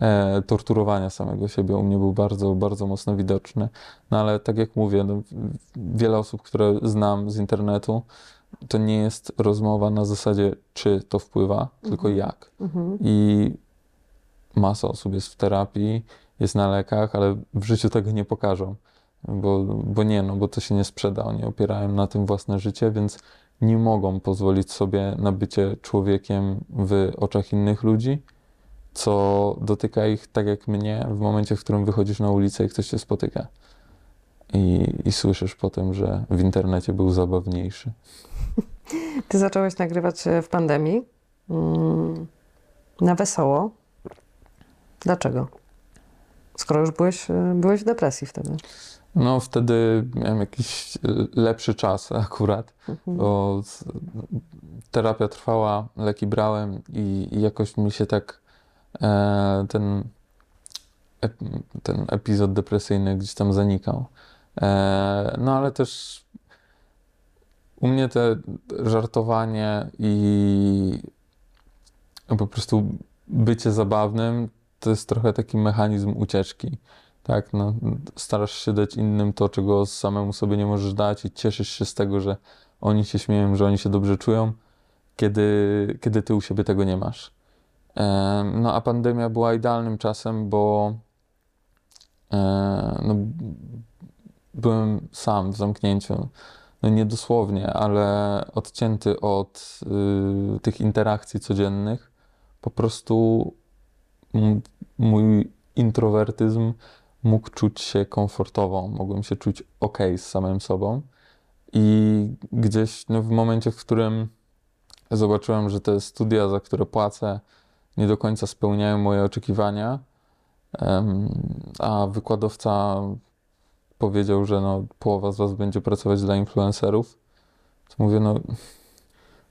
Speaker 1: e, torturowania samego siebie u mnie był bardzo, bardzo mocno widoczny. No ale tak jak mówię, no, wiele osób, które znam z internetu, to nie jest rozmowa na zasadzie, czy to wpływa, tylko
Speaker 2: Mhm.
Speaker 1: jak.
Speaker 2: Mhm.
Speaker 1: I masa osób jest w terapii, jest na lekach, ale w życiu tego nie pokażą. Bo, bo nie, no bo to się nie sprzeda. Oni opierają na tym własne życie, więc nie mogą pozwolić sobie na bycie człowiekiem w oczach innych ludzi, co dotyka ich tak jak mnie w momencie, w którym wychodzisz na ulicę i ktoś cię spotyka. I, i słyszysz potem, że w internecie był zabawniejszy.
Speaker 2: Ty zacząłeś nagrywać e, w pandemii. Mm, Na wesoło. Dlaczego? Skoro już byłeś, e, byłeś w depresji wtedy.
Speaker 1: No, wtedy miałem jakiś lepszy czas akurat,
Speaker 2: Mhm.
Speaker 1: bo terapia trwała, leki brałem i, i jakoś mi się tak e, ten, ep, ten epizod depresyjny gdzieś tam zanikał. E, no, ale też u mnie te żartowanie i po prostu bycie zabawnym to jest trochę taki mechanizm ucieczki. Tak, no, starasz się dać innym to, czego samemu sobie nie możesz dać i cieszysz się z tego, że oni się śmieją, że oni się dobrze czują, kiedy, kiedy ty u siebie tego nie masz. Em, No a pandemia była idealnym czasem, bo e, no, byłem sam w zamknięciu. No nie dosłownie, ale odcięty od y, tych interakcji codziennych. Po prostu mój introwertyzm mógł czuć się komfortowo, mogłem się czuć ok z samym sobą. I gdzieś no, w momencie, w którym zobaczyłem, że te studia, za które płacę, nie do końca spełniają moje oczekiwania, a wykładowca powiedział, że no, połowa z was będzie pracować dla influencerów, to mówię, no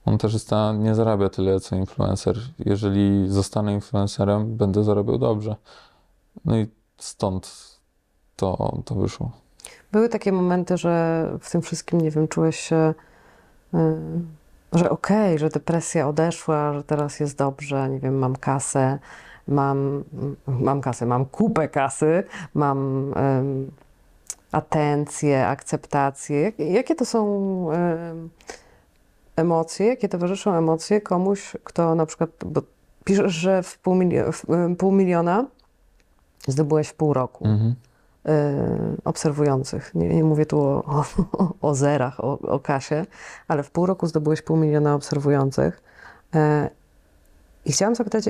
Speaker 1: montażysta nie zarabia tyle, co influencer. Jeżeli zostanę influencerem, będę zarabiał dobrze. No i stąd to, to wyszło.
Speaker 2: Były takie momenty, że w tym wszystkim, nie wiem, czułeś się, y, że okej, że depresja odeszła, że teraz jest dobrze, nie wiem, mam kasę, mam, mam kasę, mam kupę kasy, mam atencję, akceptację. Jak, jakie to są em, emocje, jakie towarzyszą emocje komuś, kto na przykład, bo piszesz, że w pół, milio- w, pół miliona zdobyłeś w pół roku
Speaker 1: Mhm.
Speaker 2: obserwujących. Nie, nie mówię tu o, o, o zerach, o, o kasie, ale w pół roku zdobyłeś pół miliona obserwujących. E, I chciałam zapytać,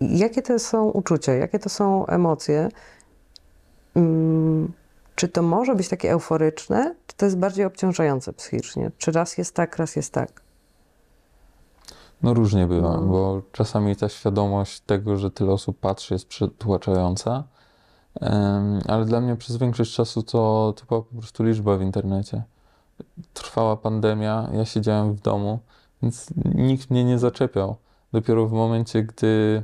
Speaker 2: jakie to są uczucia, jakie to są emocje? Czy to może być takie euforyczne, czy to jest bardziej obciążające psychicznie? Czy raz jest tak, raz jest tak?
Speaker 1: No różnie bywa,
Speaker 2: No.
Speaker 1: bo czasami ta świadomość tego, że tyle osób patrzy, jest przytłaczająca. Ale dla mnie przez większość czasu to, to była po prostu liczba w internecie. Trwała pandemia, ja siedziałem w domu, więc nikt mnie nie zaczepiał. Dopiero w momencie, gdy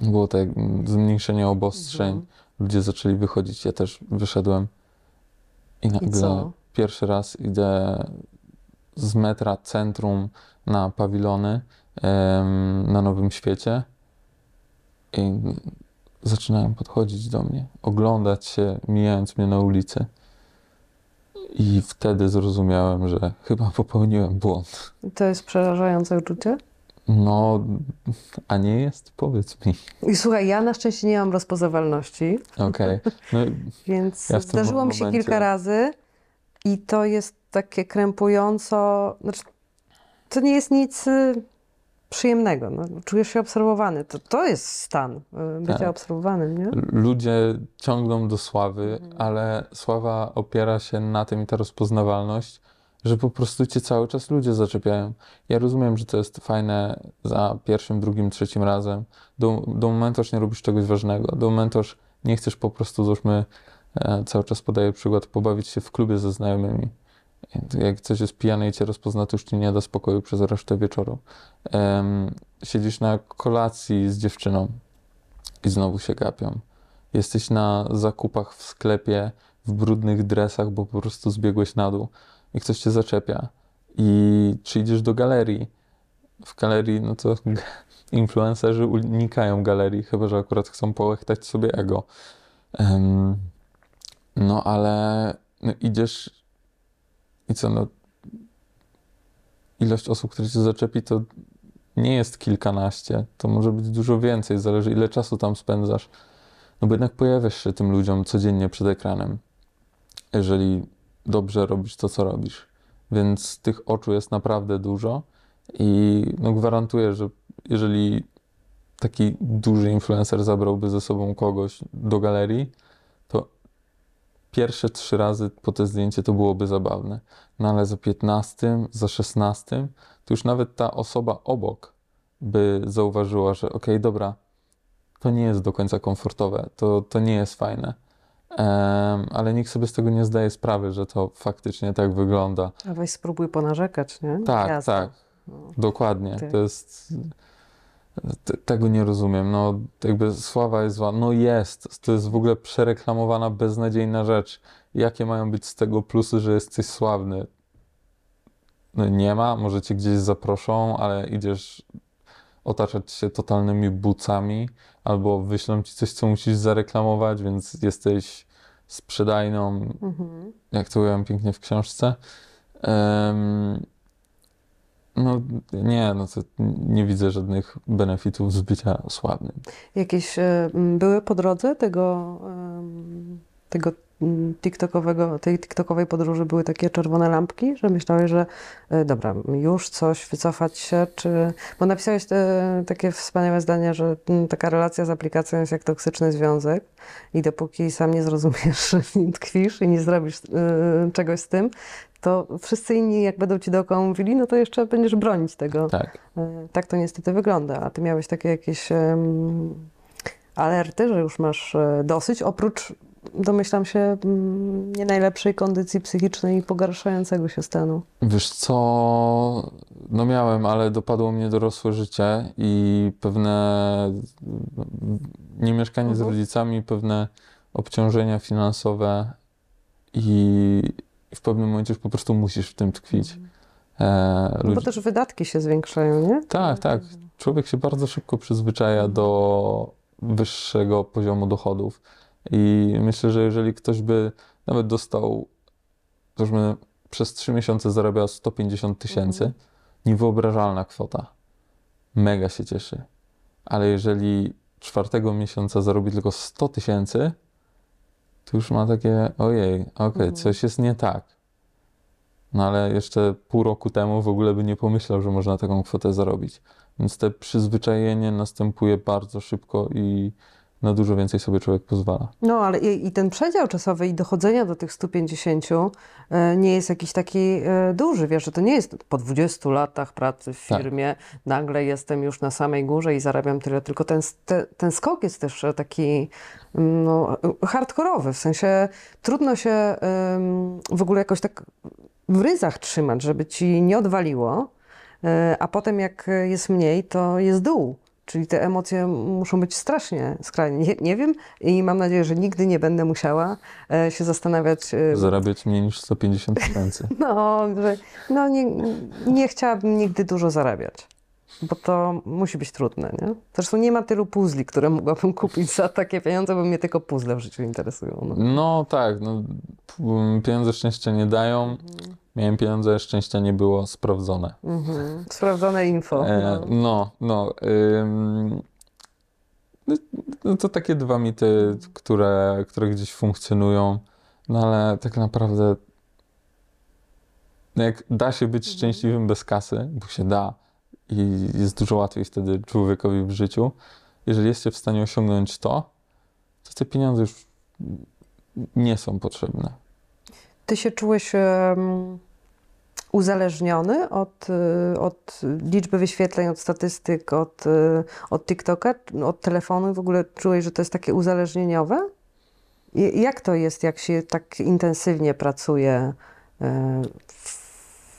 Speaker 1: było tak zmniejszenie obostrzeń,
Speaker 2: Mhm.
Speaker 1: Ludzie zaczęli wychodzić, ja też wyszedłem i
Speaker 2: I
Speaker 1: nagle
Speaker 2: co?
Speaker 1: pierwszy raz idę z metra centrum na pawilony na Nowym Świecie i zaczynają podchodzić do mnie, oglądać się, mijając mnie na ulicy. I wtedy zrozumiałem, że chyba popełniłem błąd.
Speaker 2: To jest przerażające uczucie?
Speaker 1: No, a nie jest? Powiedz mi.
Speaker 2: I słuchaj, ja na szczęście nie mam rozpoznawalności.
Speaker 1: Okej. No,
Speaker 2: Więc
Speaker 1: Ja
Speaker 2: zdarzyło mi się
Speaker 1: momencie-
Speaker 2: kilka razy i to jest takie krępująco. Znaczy, to nie jest nic y, przyjemnego. No, czujesz się obserwowany. To, to jest stan y, bycia
Speaker 1: Tak.
Speaker 2: obserwowanym, nie?
Speaker 1: Ludzie ciągną do sławy,
Speaker 2: Mhm.
Speaker 1: ale sława opiera się na tym i ta rozpoznawalność, że po prostu cię cały czas ludzie zaczepiają. Ja rozumiem, że to jest fajne za pierwszym, drugim, trzecim razem. Do, do momentu, aż nie robisz czegoś ważnego. Do momentu, aż nie chcesz po prostu, załóżmy, e, cały czas podaję przykład, pobawić się w klubie ze znajomymi. Jak coś jest pijane i cię rozpozna, to już ci nie da spokoju przez resztę wieczoru. Siedzisz na kolacji z dziewczyną i znowu się gapią. Jesteś na zakupach w sklepie w brudnych dresach, bo po prostu zbiegłeś na dół i ktoś cię zaczepia. I czy idziesz do galerii? W galerii, no to influencerzy unikają galerii, chyba że akurat chcą połechtać sobie ego. Em, no ale no, idziesz i co, no ilość osób, które cię zaczepi, to nie jest kilkanaście, to może być dużo więcej, zależy ile czasu tam spędzasz. No bo jednak pojawiasz się tym ludziom codziennie przed ekranem, jeżeli dobrze robisz to, co robisz. Więc tych oczu jest naprawdę dużo i no gwarantuję, że jeżeli taki duży influencer zabrałby ze sobą kogoś do galerii, to pierwsze trzy razy po te zdjęcie to byłoby zabawne. No ale za 15, za 16, to już nawet ta osoba obok by zauważyła, że okej, dobra, to nie jest do końca komfortowe, to, to nie jest fajne. Ale nikt sobie z tego nie zdaje sprawy, że to faktycznie tak wygląda.
Speaker 2: A weź spróbuj ponarzekać, nie?
Speaker 1: Tak,
Speaker 2: Jazda.
Speaker 1: tak,
Speaker 2: No.
Speaker 1: dokładnie.
Speaker 2: Tak.
Speaker 1: To jest. te- Tego nie rozumiem. No, jakby sława jest zła. No jest. To jest w ogóle przereklamowana, beznadziejna rzecz. Jakie mają być z tego plusy, że jesteś sławny? No nie ma. Może cię gdzieś zaproszą, ale idziesz otaczać się totalnymi bucami, albo wyślą ci coś, co musisz zareklamować, więc jesteś sprzedajną,
Speaker 2: Mhm.
Speaker 1: jak to ujęłem pięknie w książce. Em, no nie, no to nie widzę żadnych benefitów z bycia sławnym.
Speaker 2: Jakieś m, były po drodze tego, em, tego TikTokowego, tej TikTokowej podróży były takie czerwone lampki, że myślałeś, że e, dobra, już coś, wycofać się, czy... Bo napisałeś te, takie wspaniałe zdanie, że m, taka relacja z aplikacją jest jak toksyczny związek i dopóki sam nie zrozumiesz, że w nim tkwisz i nie zrobisz e, czegoś z tym, to wszyscy inni, jak będą ci dookoła mówili, no to jeszcze będziesz bronić tego.
Speaker 1: Tak.
Speaker 2: E, Tak to niestety wygląda. A ty miałeś takie jakieś alerty, że już masz dosyć, oprócz, domyślam się, mm, nie najlepszej kondycji psychicznej i pogarszającego się stanu.
Speaker 1: Wiesz co, no miałem, ale dopadło mnie dorosłe życie i pewne niemieszkanie z
Speaker 2: Mhm.
Speaker 1: rodzicami, pewne obciążenia finansowe i w pewnym momencie już po prostu musisz w tym tkwić. E,
Speaker 2: No bo
Speaker 1: ludzie-
Speaker 2: też wydatki się zwiększają, nie?
Speaker 1: Tak, tak. Człowiek się bardzo szybko przyzwyczaja do wyższego poziomu dochodów. I myślę, że jeżeli ktoś by nawet dostał, załóżmy, przez 3 miesiące zarabiał 150 tysięcy, niewyobrażalna kwota. Mega się cieszy. Ale jeżeli czwartego miesiąca zarobi tylko 100 tysięcy, to już ma takie, ojej, okej,
Speaker 2: Mhm.
Speaker 1: coś jest nie tak. No ale jeszcze pół roku temu w ogóle by nie pomyślał, że można taką kwotę zarobić. Więc te przyzwyczajenie następuje bardzo szybko i na dużo więcej sobie człowiek pozwala.
Speaker 2: No, ale i, i ten przedział czasowy i dochodzenia do tych 150 e, nie jest jakiś taki e, duży, wiesz, że to nie jest po 20 latach pracy w
Speaker 1: Tak.
Speaker 2: firmie, nagle jestem już na samej górze i zarabiam tyle, tylko ten, te, ten skok jest też e, taki mm, no, hardkorowy, w sensie trudno się w ogóle jakoś tak w ryzach trzymać, żeby ci nie odwaliło, a potem jak jest mniej, to jest dół. Czyli te emocje muszą być strasznie skrajne. Nie, nie wiem i mam nadzieję, że nigdy nie będę musiała e, się zastanawiać. e,
Speaker 1: Zarabiać mniej niż 150 tysięcy.
Speaker 2: No, że no nie, nie chciałabym nigdy dużo zarabiać, bo to musi być trudne, nie? Zresztą nie ma tylu puzli, które mogłabym kupić za takie pieniądze, bo mnie tylko puzzle w życiu interesują. No.
Speaker 1: No tak, no, pieniądze szczęścia nie dają. Miałem pieniądze, szczęścia nie było sprawdzone.
Speaker 2: Mhm. Sprawdzone info.
Speaker 1: E,
Speaker 2: No.
Speaker 1: no, no. ym, no, no to takie dwa mity, które, które gdzieś funkcjonują, no ale tak naprawdę no jak da się być szczęśliwym bez kasy, bo się da, i jest dużo łatwiej wtedy człowiekowi w życiu. Jeżeli jesteście w stanie osiągnąć to, to te pieniądze już nie są potrzebne.
Speaker 2: Ty się czułeś uzależniony od, y, od liczby wyświetleń, od statystyk, od, y, od TikToka, od telefonu? W ogóle czułeś, że to jest takie uzależnieniowe? I jak to jest, jak się tak intensywnie pracuje y, w,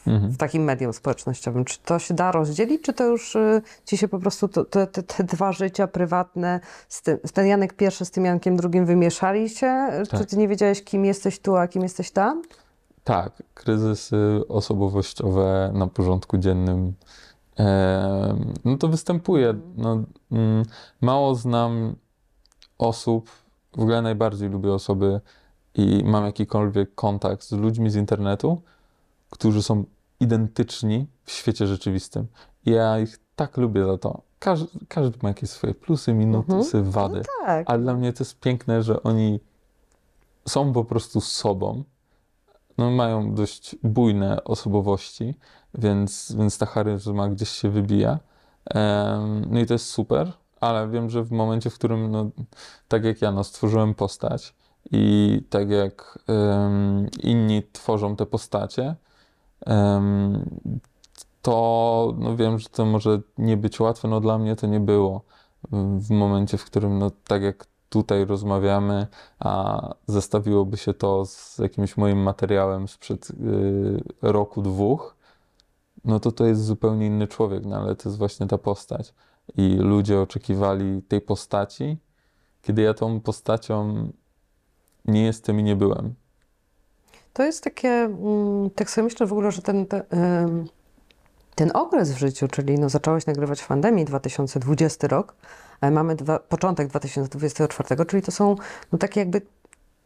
Speaker 1: Mhm.
Speaker 2: w takim medium społecznościowym? Czy to się da rozdzielić, czy to już y, ci się po prostu to, te, te, te dwa życia prywatne, z tym, ten Janek pierwszy z tym Jankiem drugim wymieszali się? Czy
Speaker 1: Tak.
Speaker 2: ty nie wiedziałeś, kim jesteś tu, a kim jesteś tam?
Speaker 1: Tak, kryzysy osobowościowe na porządku dziennym. no to występuje. No, mm, mało znam osób, w ogóle najbardziej lubię osoby i mam jakikolwiek kontakt z ludźmi z internetu, którzy są identyczni w świecie rzeczywistym. Ja ich tak lubię za to. Każdy, każdy ma jakieś swoje plusy, minusy, wady.
Speaker 2: Tak.
Speaker 1: Ale dla mnie to jest piękne, że oni są po prostu sobą. No, mają dość bujne osobowości, więc, więc ta charyzma gdzieś się wybija. Em, No i to jest super, ale wiem, że w momencie, w którym, no, tak jak ja, no, stworzyłem postać i tak jak em, inni tworzą te postacie, to no, wiem, że to może nie być łatwe. No dla mnie to nie było w momencie, w którym, no tak jak tutaj rozmawiamy, a zestawiłoby się to z jakimś moim materiałem sprzed y, roku, dwóch, no to to jest zupełnie inny człowiek, no ale to jest właśnie ta postać. I ludzie oczekiwali tej postaci, kiedy ja tą postacią nie jestem i nie byłem.
Speaker 2: To jest takie, mm, tak sobie myślę w ogóle, że ten, te, ten okres w życiu, czyli no zacząłeś nagrywać w pandemii 2020 rok, a mamy dwa, początek 2024, czyli to są no takie jakby,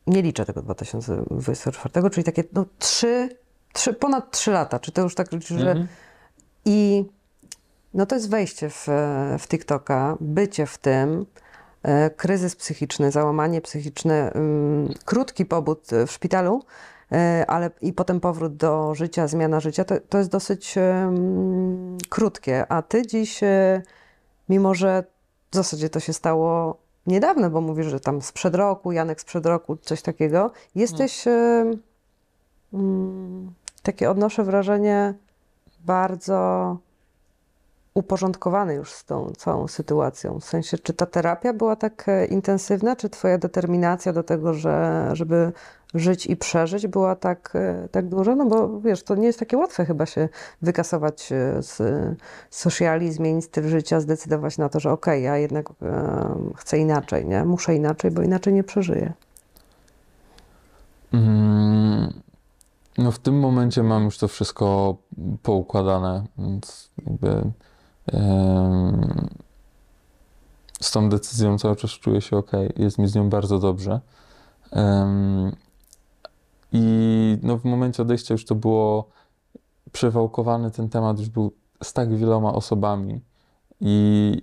Speaker 2: nie liczę tego 2024, czyli takie no trzy, trzy, ponad trzy lata, czy to już tak liczysz, że
Speaker 1: Mhm.
Speaker 2: i no to jest wejście w, w TikToka, bycie w tym, e, kryzys psychiczny, załamanie psychiczne, ym, krótki pobud w szpitalu, e, ale i potem powrót do życia, zmiana życia, to, to jest dosyć ym, krótkie. A ty dziś, e, mimo że w zasadzie to się stało niedawno, bo mówisz, że tam sprzed roku, Janek sprzed roku, coś takiego, jesteś, e, mm, takie odnoszę wrażenie, bardzo uporządkowany już z tą całą sytuacją. W sensie, czy ta terapia była tak e, intensywna, czy twoja determinacja do tego, że, żeby żyć i przeżyć była tak, e, tak duża? No bo wiesz, to nie jest takie łatwe chyba się wykasować e, z sociali, zmienić styl życia, zdecydować na to, że okej, ja jednak e, chcę inaczej, nie? Muszę inaczej, bo inaczej nie przeżyję.
Speaker 1: Mm, No w tym momencie mam już to wszystko poukładane, więc jakby em, z tą decyzją cały czas czuję się ok, jest mi z nią bardzo dobrze. I no w momencie odejścia już to było przewałkowany ten temat, już był z tak wieloma osobami i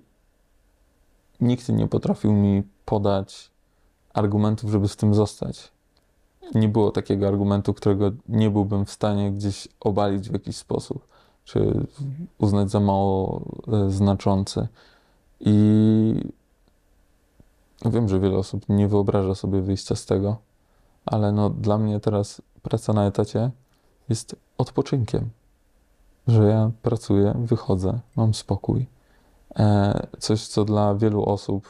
Speaker 1: nikt nie potrafił mi podać argumentów, żeby z tym zostać nie było takiego argumentu, którego nie byłbym w stanie gdzieś obalić w jakiś sposób, czy uznać za mało e, znaczący. I wiem, że wiele osób nie wyobraża sobie wyjścia z tego, ale no, dla mnie teraz praca na etacie jest odpoczynkiem. Że ja pracuję, wychodzę, mam spokój. E, coś, co dla wielu osób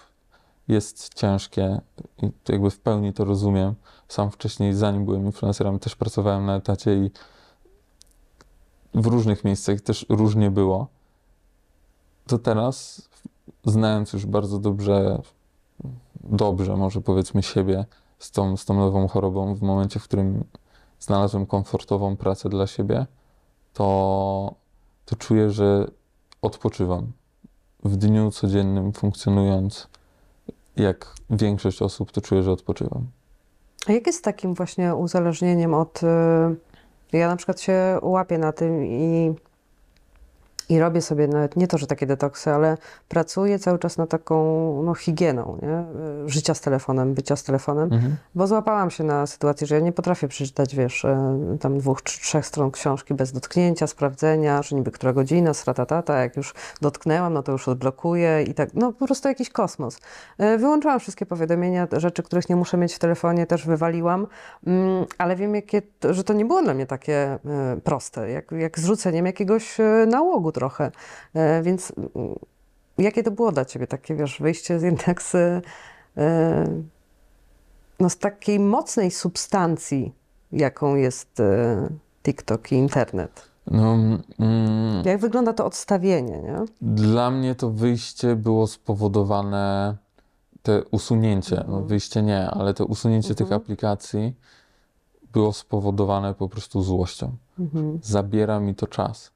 Speaker 1: jest ciężkie i jakby w pełni to rozumiem. Sam wcześniej, zanim byłem influencerem, też pracowałem na etacie i w różnych miejscach też różnie było. To teraz, znając już bardzo dobrze, dobrze może powiedzmy siebie z tą, z tą nową chorobą, w momencie, w którym znalazłem komfortową pracę dla siebie, to, to czuję, że odpoczywam. W dniu codziennym funkcjonując, jak większość osób, to czuję, że odpoczywam.
Speaker 2: A jak jest takim właśnie uzależnieniem od. y, Ja na przykład się łapię na tym i I robię sobie nawet nie to, że takie detoksy, ale pracuję cały czas nad taką no, higieną nie? Y, życia z telefonem, bycia z telefonem,
Speaker 1: Mhm.
Speaker 2: bo złapałam się na sytuację, że ja nie potrafię przeczytać, wiesz, e, tam dwóch czy trzech stron książki bez dotknięcia, sprawdzenia, że niby która godzina, stratatata, jak już dotknęłam, no to już odblokuję i tak, no po prostu jakiś kosmos. E, Wyłączyłam wszystkie powiadomienia, rzeczy, których nie muszę mieć w telefonie, też wywaliłam, Mm, ale wiem, jakie, że to nie było dla mnie takie e, proste, jak, jak zrzuceniem jakiegoś e, nałogu trochę, E, więc mm, jakie to było dla ciebie, takie, wiesz, wyjście z jednak z, e, no, z takiej mocnej substancji, jaką jest e, TikTok i internet.
Speaker 1: No, mm,
Speaker 2: Jak wygląda to odstawienie, nie?
Speaker 1: Dla mnie to wyjście było spowodowane, te usunięcie, no
Speaker 2: Mhm.
Speaker 1: wyjście nie, ale to usunięcie tych
Speaker 2: Mhm.
Speaker 1: aplikacji było spowodowane po prostu złością.
Speaker 2: Mhm.
Speaker 1: Zabiera mi to czas.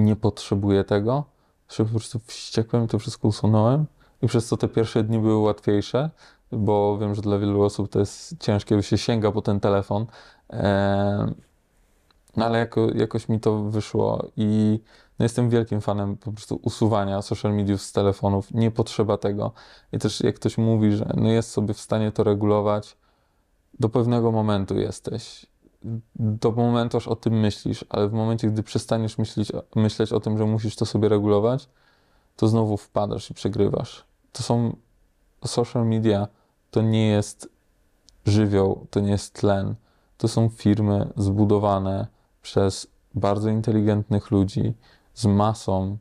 Speaker 1: Nie potrzebuję tego, że po prostu wściekłem, to wszystko usunąłem i przez to te pierwsze dni były łatwiejsze, bo wiem, że dla wielu osób to jest ciężkie, bo się sięga po ten telefon. Em, no ale jako, jakoś mi to wyszło i no jestem wielkim fanem po prostu usuwania social mediów z telefonów. Nie potrzeba tego. I też jak ktoś mówi, że no jest sobie w stanie to regulować, do pewnego momentu jesteś. Do momentu aż o tym myślisz, ale w momencie, gdy przestaniesz myśleć, myśleć o tym, że musisz to sobie regulować, to znowu wpadasz i przegrywasz. To są social media, to nie jest żywioł, to nie jest tlen. To są firmy zbudowane przez bardzo inteligentnych ludzi z masą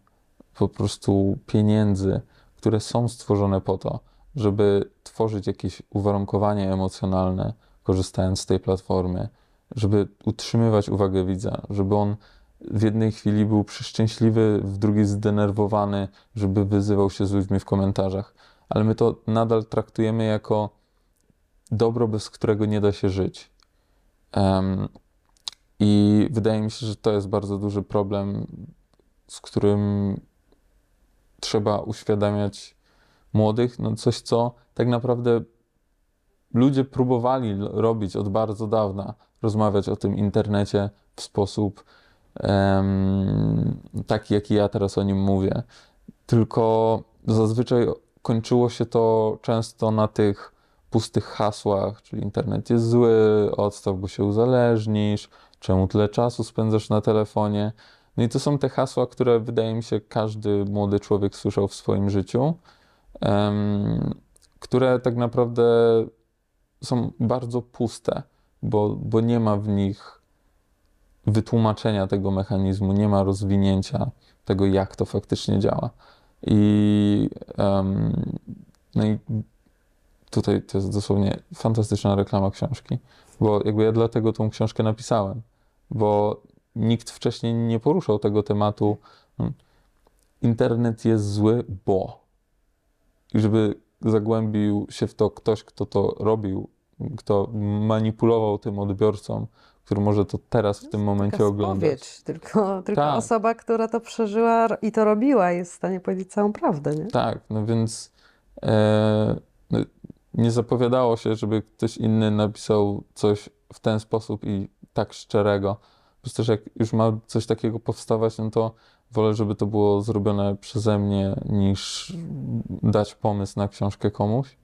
Speaker 1: po prostu pieniędzy, które są stworzone po to, żeby tworzyć jakieś uwarunkowanie emocjonalne, korzystając z tej platformy, żeby utrzymywać uwagę widza, żeby on w jednej chwili był przeszczęśliwy, w drugiej zdenerwowany, żeby wyzywał się z ludźmi w komentarzach. Ale my to nadal traktujemy jako dobro, bez którego nie da się żyć. Em, I wydaje mi się, że to jest bardzo duży problem, z którym trzeba uświadamiać młodych. No coś, co tak naprawdę ludzie próbowali robić od bardzo dawna, rozmawiać o tym internecie w sposób taki, jaki ja teraz o nim mówię. Tylko zazwyczaj kończyło się to często na tych pustych hasłach, czyli internet jest zły, odstaw, bo się uzależnisz, czemu tyle czasu spędzasz na telefonie. No i to są te hasła, które wydaje mi się każdy młody człowiek słyszał w swoim życiu, które tak naprawdę są bardzo puste, bo, bo nie ma w nich wytłumaczenia tego mechanizmu, nie ma rozwinięcia tego, jak to faktycznie działa. I, em, no i tutaj to jest dosłownie fantastyczna reklama książki, bo jakby ja dlatego tą książkę napisałem, bo nikt wcześniej nie poruszał tego tematu. mm, Internet jest zły, bo. I żeby zagłębił się w to ktoś, kto to robił, kto manipulował tym odbiorcą, który może to teraz w tym momencie
Speaker 2: Taka
Speaker 1: oglądać.
Speaker 2: spowiedź, tylko, tylko
Speaker 1: Tak.
Speaker 2: osoba, która to przeżyła i to robiła, jest w stanie powiedzieć całą prawdę, nie?
Speaker 1: Tak, no więc e, no, nie zapowiadało się, żeby ktoś inny napisał coś w ten sposób i tak szczerego. Po prostu, że jak już ma coś takiego powstawać, no to wolę, żeby to było zrobione przeze mnie, niż dać pomysł na książkę komuś.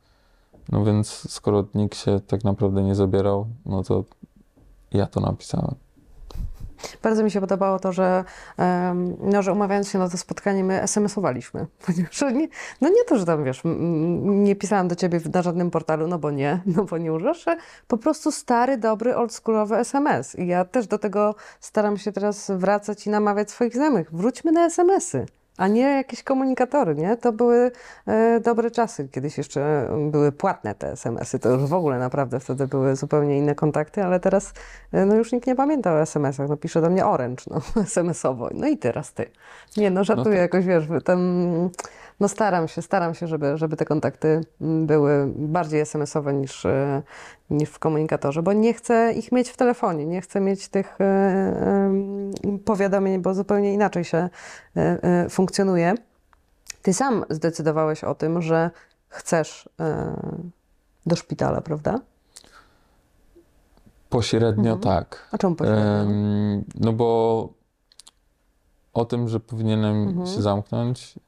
Speaker 1: No więc skoro nikt się tak naprawdę nie zabierał, no to ja to napisałem.
Speaker 2: Bardzo mi się podobało to, że, no, że umawiając się na to spotkanie, my SMS-owaliśmy. Ponieważ nie, no nie to, że tam wiesz, nie pisałam do ciebie na żadnym portalu, no bo nie, no bo nie używasz, po prostu stary, dobry, oldschoolowy SMS. I ja też do tego staram się teraz wracać i namawiać swoich znajomych. Wróćmy na SMS-y. A nie jakieś komunikatory, nie? To były e, dobre czasy. Kiedyś jeszcze były płatne te SMS-y. To już w ogóle naprawdę wtedy były zupełnie inne kontakty, ale teraz e, no już nikt nie pamięta o SMS-ach. No pisze do mnie Orange, no SMS-owo. No i teraz ty. Nie, no żartuję
Speaker 1: tak.
Speaker 2: jakoś, wiesz, tam, no staram się, staram się, żeby, żeby te kontakty mm, były bardziej SMS-owe niż, e, niż w komunikatorze, bo nie chcę ich mieć w telefonie, nie chcę mieć tych e, powiadomień, bo zupełnie inaczej się e, funkcjonuje. Ty sam zdecydowałeś o tym, że chcesz do szpitala, prawda?
Speaker 1: Pośrednio
Speaker 2: Mhm.
Speaker 1: tak.
Speaker 2: A czemu pośrednio?
Speaker 1: No bo o tym, że powinienem
Speaker 2: Mhm.
Speaker 1: się zamknąć,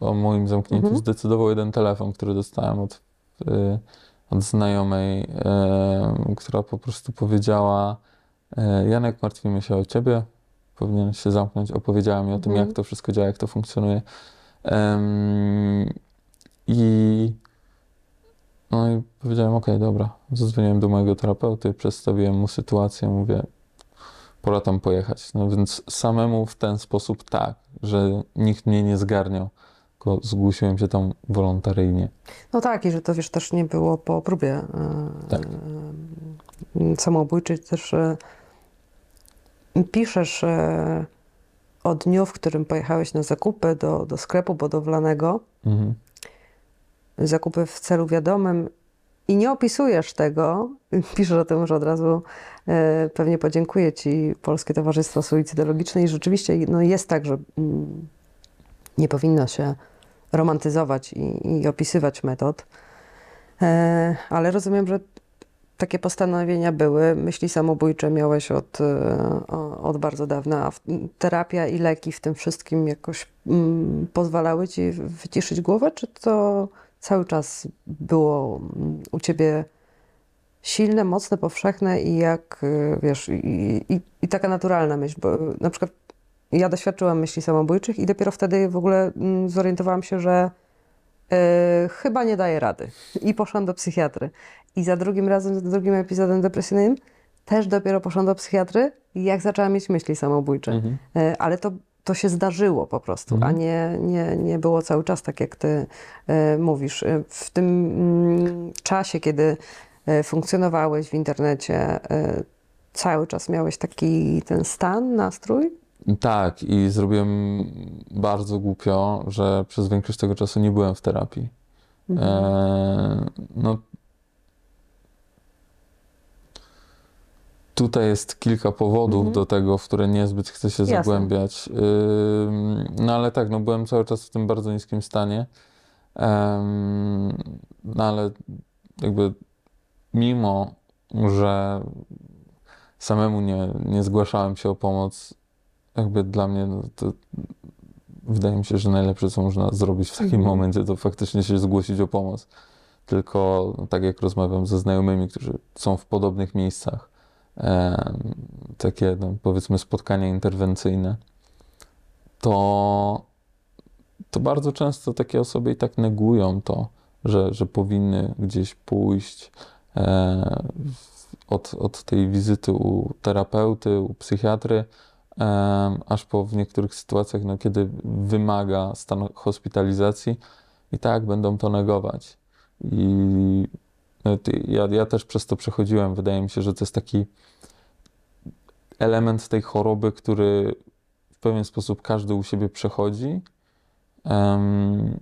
Speaker 1: o moim zamknięciu
Speaker 2: Mhm.
Speaker 1: zdecydował jeden telefon, który dostałem od, y, od znajomej, y, która po prostu powiedziała: y, Janek, martwimy się o ciebie, powinieneś się zamknąć. Opowiedziała mi o tym,
Speaker 2: Mhm.
Speaker 1: jak to wszystko działa, jak to funkcjonuje. I no i powiedziałem, okej, dobra. Zadzwoniłem do mojego terapeuty, przedstawiłem mu sytuację, mówię, pora tam pojechać. No więc samemu w ten sposób tak, że nikt mnie nie zgarniał, tylko zgłosiłem się tam wolontaryjnie.
Speaker 2: No tak, i że to wiesz, też nie było po próbie e,
Speaker 1: Tak.
Speaker 2: e, samobójczej, też e, piszesz o dniu, w którym pojechałeś na zakupy do, do sklepu budowlanego,
Speaker 1: Mhm.
Speaker 2: zakupy w celu wiadomym i nie opisujesz tego, piszesz o tym, że od razu e, pewnie podziękuję Ci Polskie Towarzystwo Suicydologiczne i rzeczywiście no, jest tak, że mm, nie powinno się romantyzować i, i opisywać metod, e, ale rozumiem, że takie postanowienia były, myśli samobójcze miałeś od, e, od bardzo dawna, a terapia i leki w tym wszystkim jakoś mm, pozwalały Ci wyciszyć głowę, czy to cały czas było mm, u ciebie silne, mocne, powszechne i jak, y, wiesz, i, i, i taka naturalna myśl, bo y, na przykład ja doświadczyłam myśli samobójczych i dopiero wtedy w ogóle mm, zorientowałam się, że y, chyba nie daję rady i poszłam do psychiatry. I za drugim razem, za drugim epizodem depresyjnym też dopiero poszłam do psychiatry, jak zaczęłam mieć myśli samobójcze.
Speaker 1: Mhm.
Speaker 2: E, ale to, to się zdarzyło po prostu,
Speaker 1: Mhm.
Speaker 2: a nie, nie, nie było cały czas tak, jak ty e, mówisz. E, W tym mm, czasie, kiedy e, funkcjonowałeś w internecie, cały czas miałeś taki ten stan, nastrój?
Speaker 1: Tak, i zrobiłem bardzo głupio, że przez większość tego czasu nie byłem w terapii.
Speaker 2: Mhm.
Speaker 1: E, no, tutaj jest kilka powodów
Speaker 2: Mhm.
Speaker 1: do tego, w które niezbyt chcę się
Speaker 2: Jasne.
Speaker 1: zagłębiać. No ale tak, no byłem cały czas w tym bardzo niskim stanie. No ale jakby mimo, że samemu nie, nie zgłaszałem się o pomoc, jakby dla mnie no, to wydaje mi się, że najlepsze, co można zrobić w takim
Speaker 2: Mhm.
Speaker 1: momencie, to faktycznie się zgłosić o pomoc. Tylko tak jak rozmawiam ze znajomymi, którzy są w podobnych miejscach, takie no, powiedzmy spotkania interwencyjne, to, to bardzo często takie osoby i tak negują to, że, że powinny gdzieś pójść e, od, od tej wizyty u terapeuty, u psychiatry, em, aż po w niektórych sytuacjach, no, kiedy wymaga stan hospitalizacji, i tak będą to negować. I ja, ja też przez to przechodziłem. Wydaje mi się, że to jest taki element tej choroby, który w pewien sposób każdy u siebie przechodzi, em,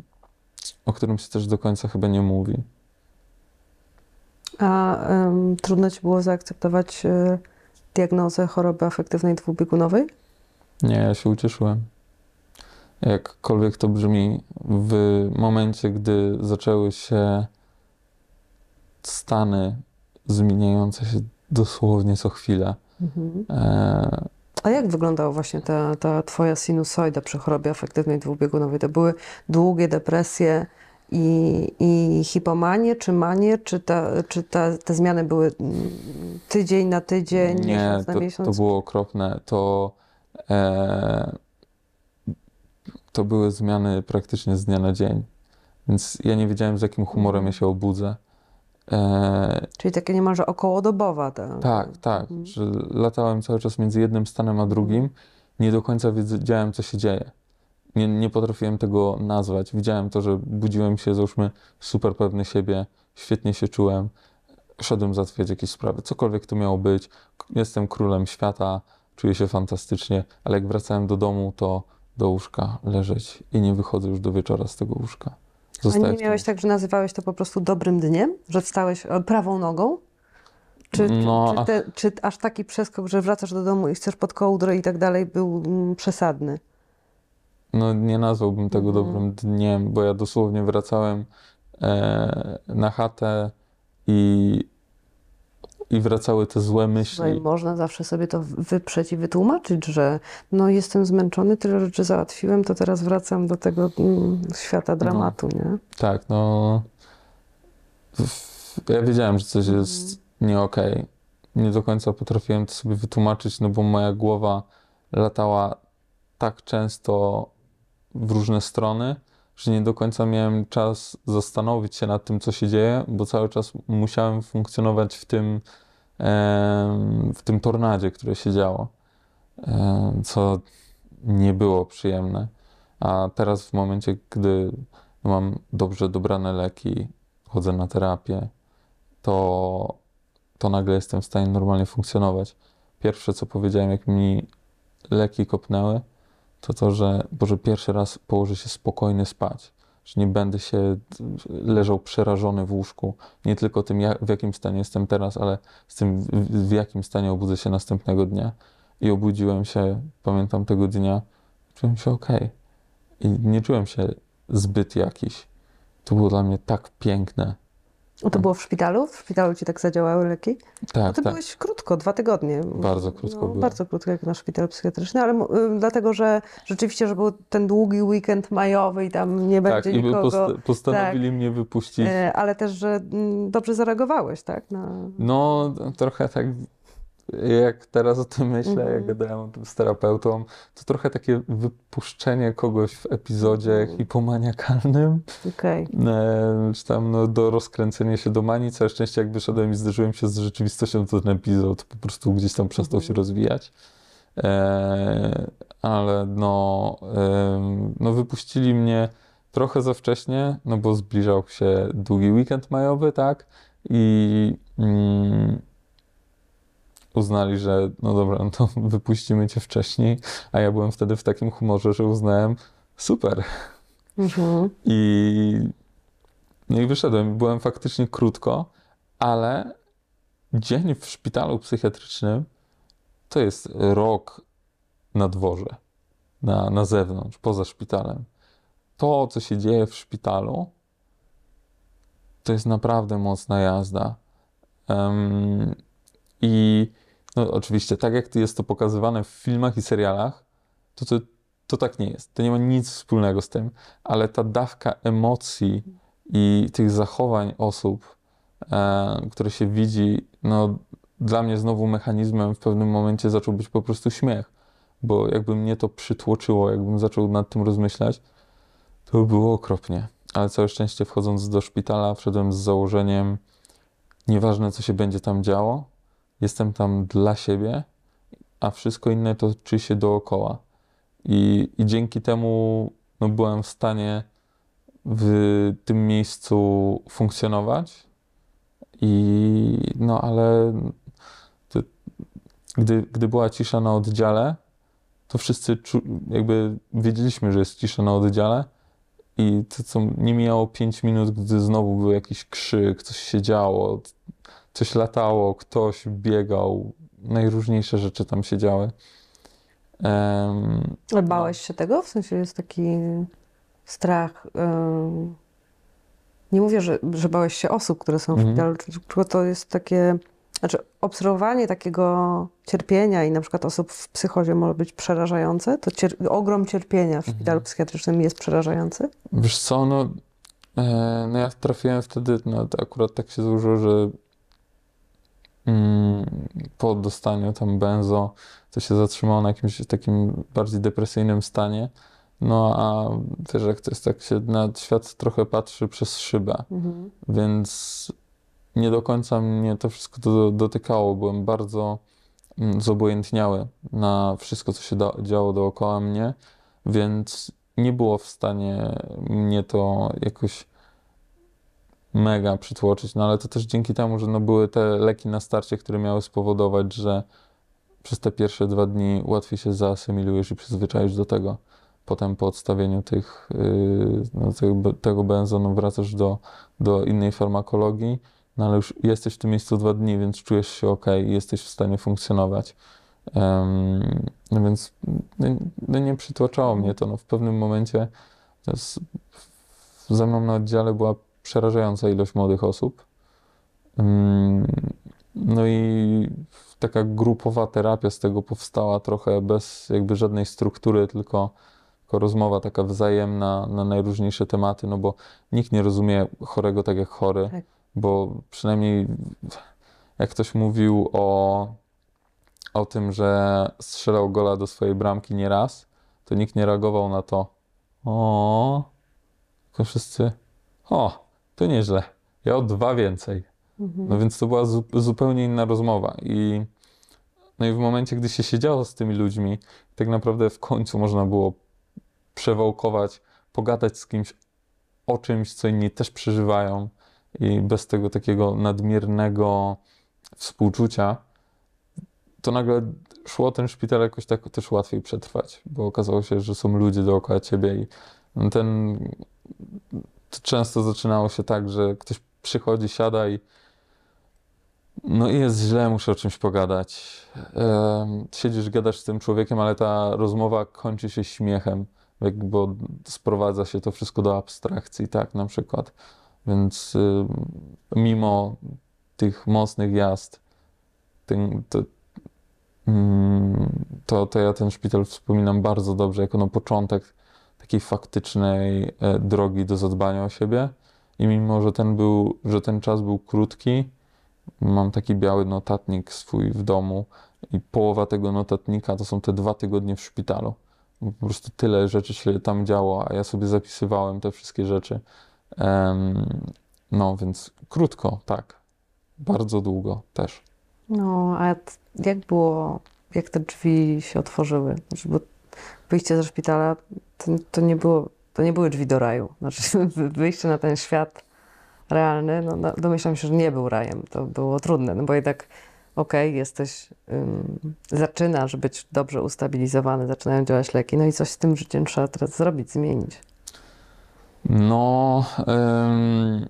Speaker 1: o którym się też do końca chyba nie mówi.
Speaker 2: A em, trudno ci było zaakceptować e, diagnozę choroby afektywnej dwubiegunowej?
Speaker 1: Nie, ja się ucieszyłem. Jakkolwiek to brzmi, w momencie, gdy zaczęły się stany zmieniające się dosłownie co chwilę,
Speaker 2: Mhm.
Speaker 1: e,
Speaker 2: A jak wyglądała właśnie ta, ta twoja sinusoida przy chorobie afektywnej dwubiegunowej? To były długie depresje i, i hipomanie, czy manie, czy, ta, czy ta, te zmiany były mm, tydzień na tydzień,
Speaker 1: nie,
Speaker 2: miesiąc na
Speaker 1: to,
Speaker 2: miesiąc?
Speaker 1: to było okropne. To, e, to były zmiany praktycznie z dnia na dzień. Więc ja nie wiedziałem, z jakim humorem ja się obudzę. E,
Speaker 2: Czyli takie niemalże okołodobowa. Ta,
Speaker 1: Tak, tak,
Speaker 2: Mhm.
Speaker 1: że latałem cały czas między jednym stanem a drugim. Nie do końca wiedziałem, co się dzieje. Nie, nie potrafiłem tego nazwać. Widziałem to, że budziłem się, załóżmy, super pewny siebie, świetnie się czułem, szedłem załatwiać jakieś sprawy, cokolwiek to miało być. Jestem królem świata, czuję się fantastycznie, ale jak wracałem do domu, to do łóżka leżeć i nie wychodzę już do wieczora z tego łóżka.
Speaker 2: A
Speaker 1: Zostaję
Speaker 2: nie miałeś tak, że nazywałeś to po prostu dobrym dniem? Że wstałeś e, prawą nogą? Czy,
Speaker 1: No,
Speaker 2: czy,
Speaker 1: a-
Speaker 2: te, czy aż taki przeskok, że wracasz do domu i chcesz pod kołdrę i tak dalej, był mm, przesadny?
Speaker 1: No nie nazwałbym tego
Speaker 2: Mhm.
Speaker 1: dobrym dniem, bo ja dosłownie wracałem e, na chatę i, i wracały te złe
Speaker 2: No i
Speaker 1: myśli.
Speaker 2: można zawsze sobie to wyprzeć i wytłumaczyć, że no jestem zmęczony, tyle rzeczy załatwiłem, to teraz wracam do tego mm, świata dramatu, nie?
Speaker 1: Tak, no. Ja wiedziałem, że coś jest nie okej. Nie do końca potrafiłem to sobie wytłumaczyć, no bo moja głowa latała tak często w różne strony, że nie do końca miałem czas zastanowić się nad tym, co się dzieje, bo cały czas musiałem funkcjonować w tym, w tym tornadzie, które się działo, co nie było przyjemne. A teraz w momencie, gdy mam dobrze dobrane leki, chodzę na terapię, to, to nagle jestem w stanie normalnie funkcjonować. Pierwsze, co powiedziałem, jak mi leki kopnęły, to to, że Boże, pierwszy raz położę się spokojny spać, że nie będę się leżał przerażony w łóżku, nie tylko tym, jak, w jakim stanie jestem teraz, ale z tym, w, jakim stanie obudzę się następnego dnia. I obudziłem się, pamiętam tego dnia, czułem się ok. I nie czułem się zbyt jakiś. To było dla mnie tak piękne.
Speaker 2: A to było w szpitalu? W szpitalu ci tak zadziałały leki?
Speaker 1: Tak,
Speaker 2: ty
Speaker 1: tak.
Speaker 2: byłeś krótko, dwa tygodnie.
Speaker 1: Bardzo krótko
Speaker 2: no,
Speaker 1: byłem.
Speaker 2: Bardzo krótko jak na szpital psychiatryczny, ale y, dlatego, że rzeczywiście, że był ten długi weekend majowy i tam nie
Speaker 1: Tak,
Speaker 2: będzie
Speaker 1: i
Speaker 2: nikogo.
Speaker 1: post- postanowili mnie wypuścić.
Speaker 2: E, ale też, że mm, dobrze zareagowałeś, tak? Na...
Speaker 1: No, trochę tak, jak teraz o tym myślę,
Speaker 2: Mhm.
Speaker 1: jak gadałem o tym z terapeutą, to trochę takie wypuszczenie kogoś w epizodzie
Speaker 2: Mhm.
Speaker 1: hipomaniakalnym,
Speaker 2: Okej.
Speaker 1: e, czy tam no, do rozkręcenia się do manii. Całe szczęście, jak wyszedłem i zderzyłem się z rzeczywistością, to ten epizod po prostu gdzieś tam przestał
Speaker 2: Mhm.
Speaker 1: się rozwijać. E, ale no, em, no, wypuścili mnie trochę za wcześnie, no bo zbliżał się długi weekend majowy, tak? I mm, uznali, że no dobra, no to wypuścimy cię wcześniej, a ja byłem wtedy w takim humorze, że uznałem super.
Speaker 2: Mhm.
Speaker 1: I no i wyszedłem. Byłem faktycznie krótko, ale dzień w szpitalu psychiatrycznym to jest rok na dworze, na, na zewnątrz, poza szpitalem. To, co się dzieje w szpitalu, to jest naprawdę mocna jazda. Em, I no, oczywiście, tak jak jest to pokazywane w filmach i serialach, to, to, to tak nie jest. To nie ma nic wspólnego z tym, ale ta dawka emocji i tych zachowań osób, e, które się widzi, no dla mnie znowu mechanizmem w pewnym momencie zaczął być po prostu śmiech, bo jakby mnie to przytłoczyło, jakbym zaczął nad tym rozmyślać, to by było okropnie. Ale całe szczęście wchodząc do szpitala, wszedłem z założeniem, nieważne co się będzie tam działo, jestem tam dla siebie, a wszystko inne toczy się dookoła. I, i dzięki temu no, byłem w stanie w tym miejscu funkcjonować. I no, ale to, gdy, gdy była cisza na oddziale, to wszyscy czu, jakby wiedzieliśmy, że jest cisza na oddziale. I to, co nie mijało 5 minut, gdy znowu był jakiś krzyk, coś się działo, coś latało, ktoś biegał, najróżniejsze rzeczy tam się działy. Em,
Speaker 2: Ale bałeś się tego? W sensie jest taki strach. ym, Nie mówię, że, że bałeś się osób, które są w
Speaker 1: Mhm.
Speaker 2: szpitalu, tylko to jest takie. Znaczy, obserwowanie takiego cierpienia i na przykład osób w psychozie może być przerażające. To cier- ogrom cierpienia w szpitalu
Speaker 1: Mhm.
Speaker 2: psychiatrycznym jest przerażający.
Speaker 1: Wiesz co, no, e, no ja trafiłem wtedy, no akurat tak się złożyło, że mm, po dostaniu tam benzo, to się zatrzymało na jakimś takim bardziej depresyjnym stanie. No a też jak to jest, tak się na świat trochę patrzy przez szybę,
Speaker 2: Mhm.
Speaker 1: więc nie do końca mnie to wszystko do, dotykało. Byłem bardzo mm, zobojętniały na wszystko, co się da, działo dookoła mnie, więc nie było w stanie mnie to jakoś mega przytłoczyć. No ale to też dzięki temu, że no, były te leki na starcie, które miały spowodować, że przez te pierwsze dwa dni łatwiej się zaasymilujesz i przyzwyczaisz do tego. Potem po odstawieniu tych, yy, no, tego, benzonu wracasz do, do innej farmakologii, no ale już jesteś w tym miejscu dwa dni, więc czujesz się ok i jesteś w stanie funkcjonować. Em, no więc no, no nie przytłaczało mnie to. No, w pewnym momencie jest, ze mną na oddziale była przerażająca ilość młodych osób. Ym, No i taka grupowa terapia z tego powstała trochę bez jakby żadnej struktury, tylko, tylko rozmowa taka wzajemna na najróżniejsze tematy, no bo nikt nie rozumie chorego tak jak chory,
Speaker 2: Tak.
Speaker 1: bo przynajmniej jak ktoś mówił o, o tym, że strzelał gola do swojej bramki nieraz, to nikt nie reagował na to. O, tylko wszyscy, o, to nieźle. Ja o dwa więcej. No więc to była zu- zupełnie inna rozmowa. I, no i w momencie, gdy się siedziało z tymi ludźmi, tak naprawdę w końcu można było przewałkować, pogadać z kimś o czymś, co inni też przeżywają i bez tego takiego nadmiernego współczucia, to nagle szło ten szpital jakoś tak też łatwiej przetrwać, bo okazało się, że są ludzie dookoła ciebie i ten często zaczynało się tak, że ktoś przychodzi, siada i no i jest źle, muszę o czymś pogadać. Siedzisz, gadasz z tym człowiekiem, ale ta rozmowa kończy się śmiechem, bo sprowadza się to wszystko do abstrakcji, tak, na przykład. Więc mimo tych mocnych jazd, to, mm, to, to ja ten szpital wspominam bardzo dobrze, jako no początek takiej faktycznej e, drogi do zadbania o siebie. I mimo, że ten, był, że ten czas był krótki, mam taki biały notatnik swój w domu i połowa tego notatnika to są te dwa tygodnie w szpitalu. Po prostu tyle rzeczy się tam działo, a ja sobie zapisywałem te wszystkie rzeczy. No więc krótko, tak. Bardzo długo też.
Speaker 2: No, a jak było, jak te drzwi się otworzyły? Bo wyjście ze szpitala to, to, nie było, to nie były drzwi do raju. Znaczy, wy- wyjście na ten świat realny, no, no, domyślam się, że nie był rajem. To było trudne, no bo jednak okej, jesteś, ym, zaczynasz być dobrze ustabilizowany, zaczynają działać leki, no i coś z tym życiem trzeba teraz zrobić, zmienić.
Speaker 1: No, em,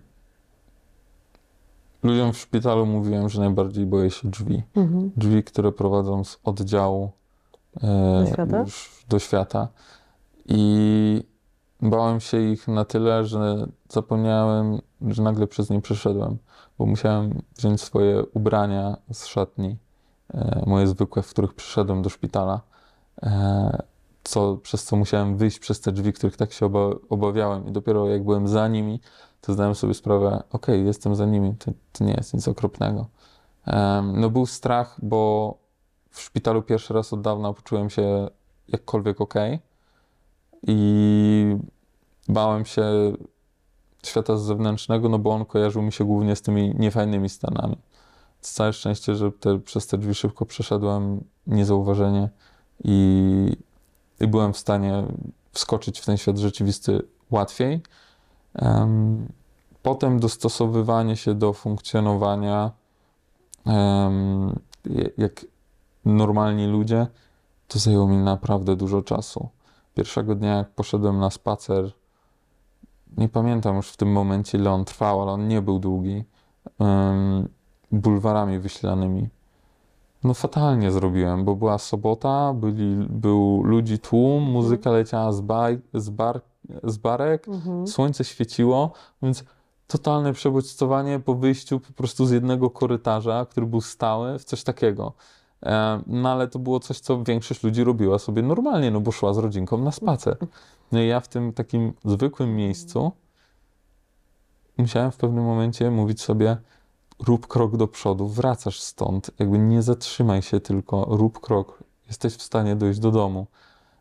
Speaker 1: ludziom w szpitalu mówiłem, że najbardziej boję się drzwi.
Speaker 2: Mhm.
Speaker 1: Drzwi, które prowadzą z oddziału e,
Speaker 2: Do świata?
Speaker 1: już do świata. I bałem się ich na tyle, że zapomniałem, że nagle przez nie przeszedłem, bo musiałem wziąć swoje ubrania z szatni, e, moje zwykłe, w których przyszedłem do szpitala, e, co, przez co musiałem wyjść przez te drzwi, których tak się oba, obawiałem. I dopiero jak byłem za nimi, to zdałem sobie sprawę, okej, jestem za nimi, to, to nie jest nic okropnego. No był strach, bo w szpitalu pierwszy raz od dawna poczułem się jakkolwiek ok i bałem się świata zewnętrznego, no bo on kojarzył mi się głównie z tymi niefajnymi stanami. Całe szczęście, że te, przez te drzwi szybko przeszedłem niezauważenie i, i byłem w stanie wskoczyć w ten świat rzeczywisty łatwiej. Em, Potem dostosowywanie się do funkcjonowania je- jak normalni ludzie, to zajęło mi naprawdę dużo czasu. Pierwszego dnia, jak poszedłem na spacer, nie pamiętam już w tym momencie, ile on trwał, ale on nie był długi, bulwarami wyślanymi. No fatalnie zrobiłem, bo była sobota, byli, był ludzi tłum, muzyka leciała z, baj, z, bar, z barek,
Speaker 2: Mhm.
Speaker 1: słońce świeciło, więc totalne przebodźcowanie po wyjściu po prostu z jednego korytarza, który był stały, w coś takiego. E, No ale to było coś, co większość ludzi robiła sobie normalnie, no bo szła z rodzinką na spacer. No i ja w tym takim zwykłym miejscu musiałem w pewnym momencie mówić sobie rób krok do przodu, wracasz stąd, jakby nie zatrzymaj się tylko, rób krok, jesteś w stanie dojść do domu.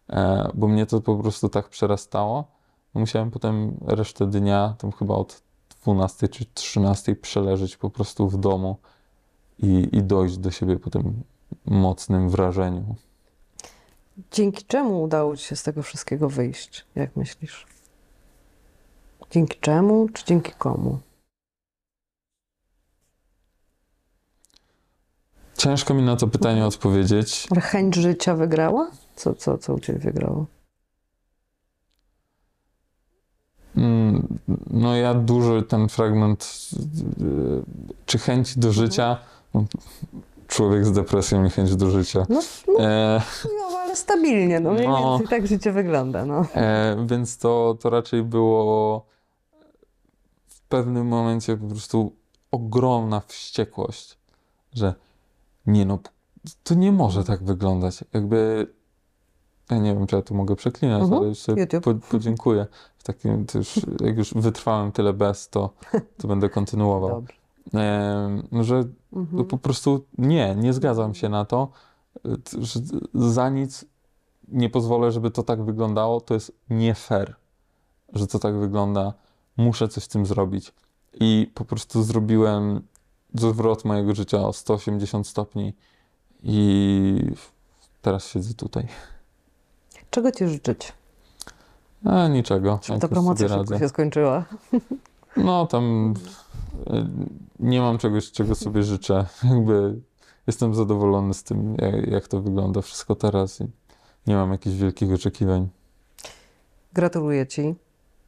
Speaker 1: E, Bo mnie to po prostu tak przerastało, Musiałem potem resztę dnia, tam chyba od 12 czy 13 przeleżeć po prostu w domu i, i dojść do siebie po tym mocnym wrażeniu.
Speaker 2: Dzięki czemu udało Ci się z tego wszystkiego wyjść? Jak myślisz? Dzięki czemu, czy dzięki komu?
Speaker 1: Ciężko mi na to pytanie odpowiedzieć.
Speaker 2: Ale chęć życia wygrała? Co, co, co u Ciebie wygrało?
Speaker 1: Mm, No ja dużo ten fragment, yy, czy chęci do życia, no, człowiek z depresją i chęć do życia.
Speaker 2: No, no
Speaker 1: E,
Speaker 2: chujowo, ale stabilnie. No mniej
Speaker 1: No.
Speaker 2: więcej tak życie wygląda. No.
Speaker 1: E, więc to, to raczej było w pewnym momencie po prostu ogromna wściekłość. że nie no, to nie może tak wyglądać. Jakby, ja nie wiem, czy ja tu mogę przeklinać,
Speaker 2: Mhm.
Speaker 1: ale już sobie
Speaker 2: YouTube.
Speaker 1: po, podziękuję. W takim, już, jak już wytrwałem tyle bez, to, to będę kontynuował.
Speaker 2: Dobrze.
Speaker 1: Że
Speaker 2: Mhm.
Speaker 1: po prostu nie, nie zgadzam się na to, że za nic nie pozwolę, żeby to tak wyglądało. To jest nie fair, że to tak wygląda. Muszę coś z tym zrobić. I po prostu zrobiłem zwrot mojego życia o 180 stopni i teraz siedzę tutaj.
Speaker 2: Czego ci życzyć?
Speaker 1: A niczego.
Speaker 2: Żeby ta promocja szybko się skończyła.
Speaker 1: No tam nie mam czegoś, czego sobie życzę. Jakby jestem zadowolony z tym, jak, to wygląda wszystko teraz i nie mam jakichś wielkich oczekiwań.
Speaker 2: Gratuluję ci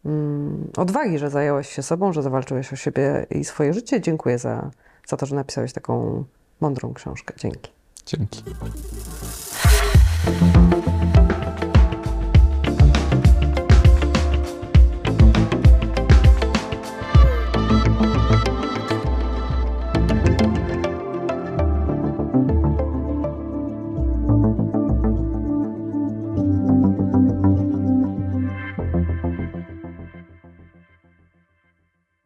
Speaker 2: mm, odwagi, że zająłeś się sobą, że zawalczyłeś o siebie i swoje życie. Dziękuję za, za to, że napisałeś taką mądrą książkę. Dzięki.
Speaker 1: Dzięki.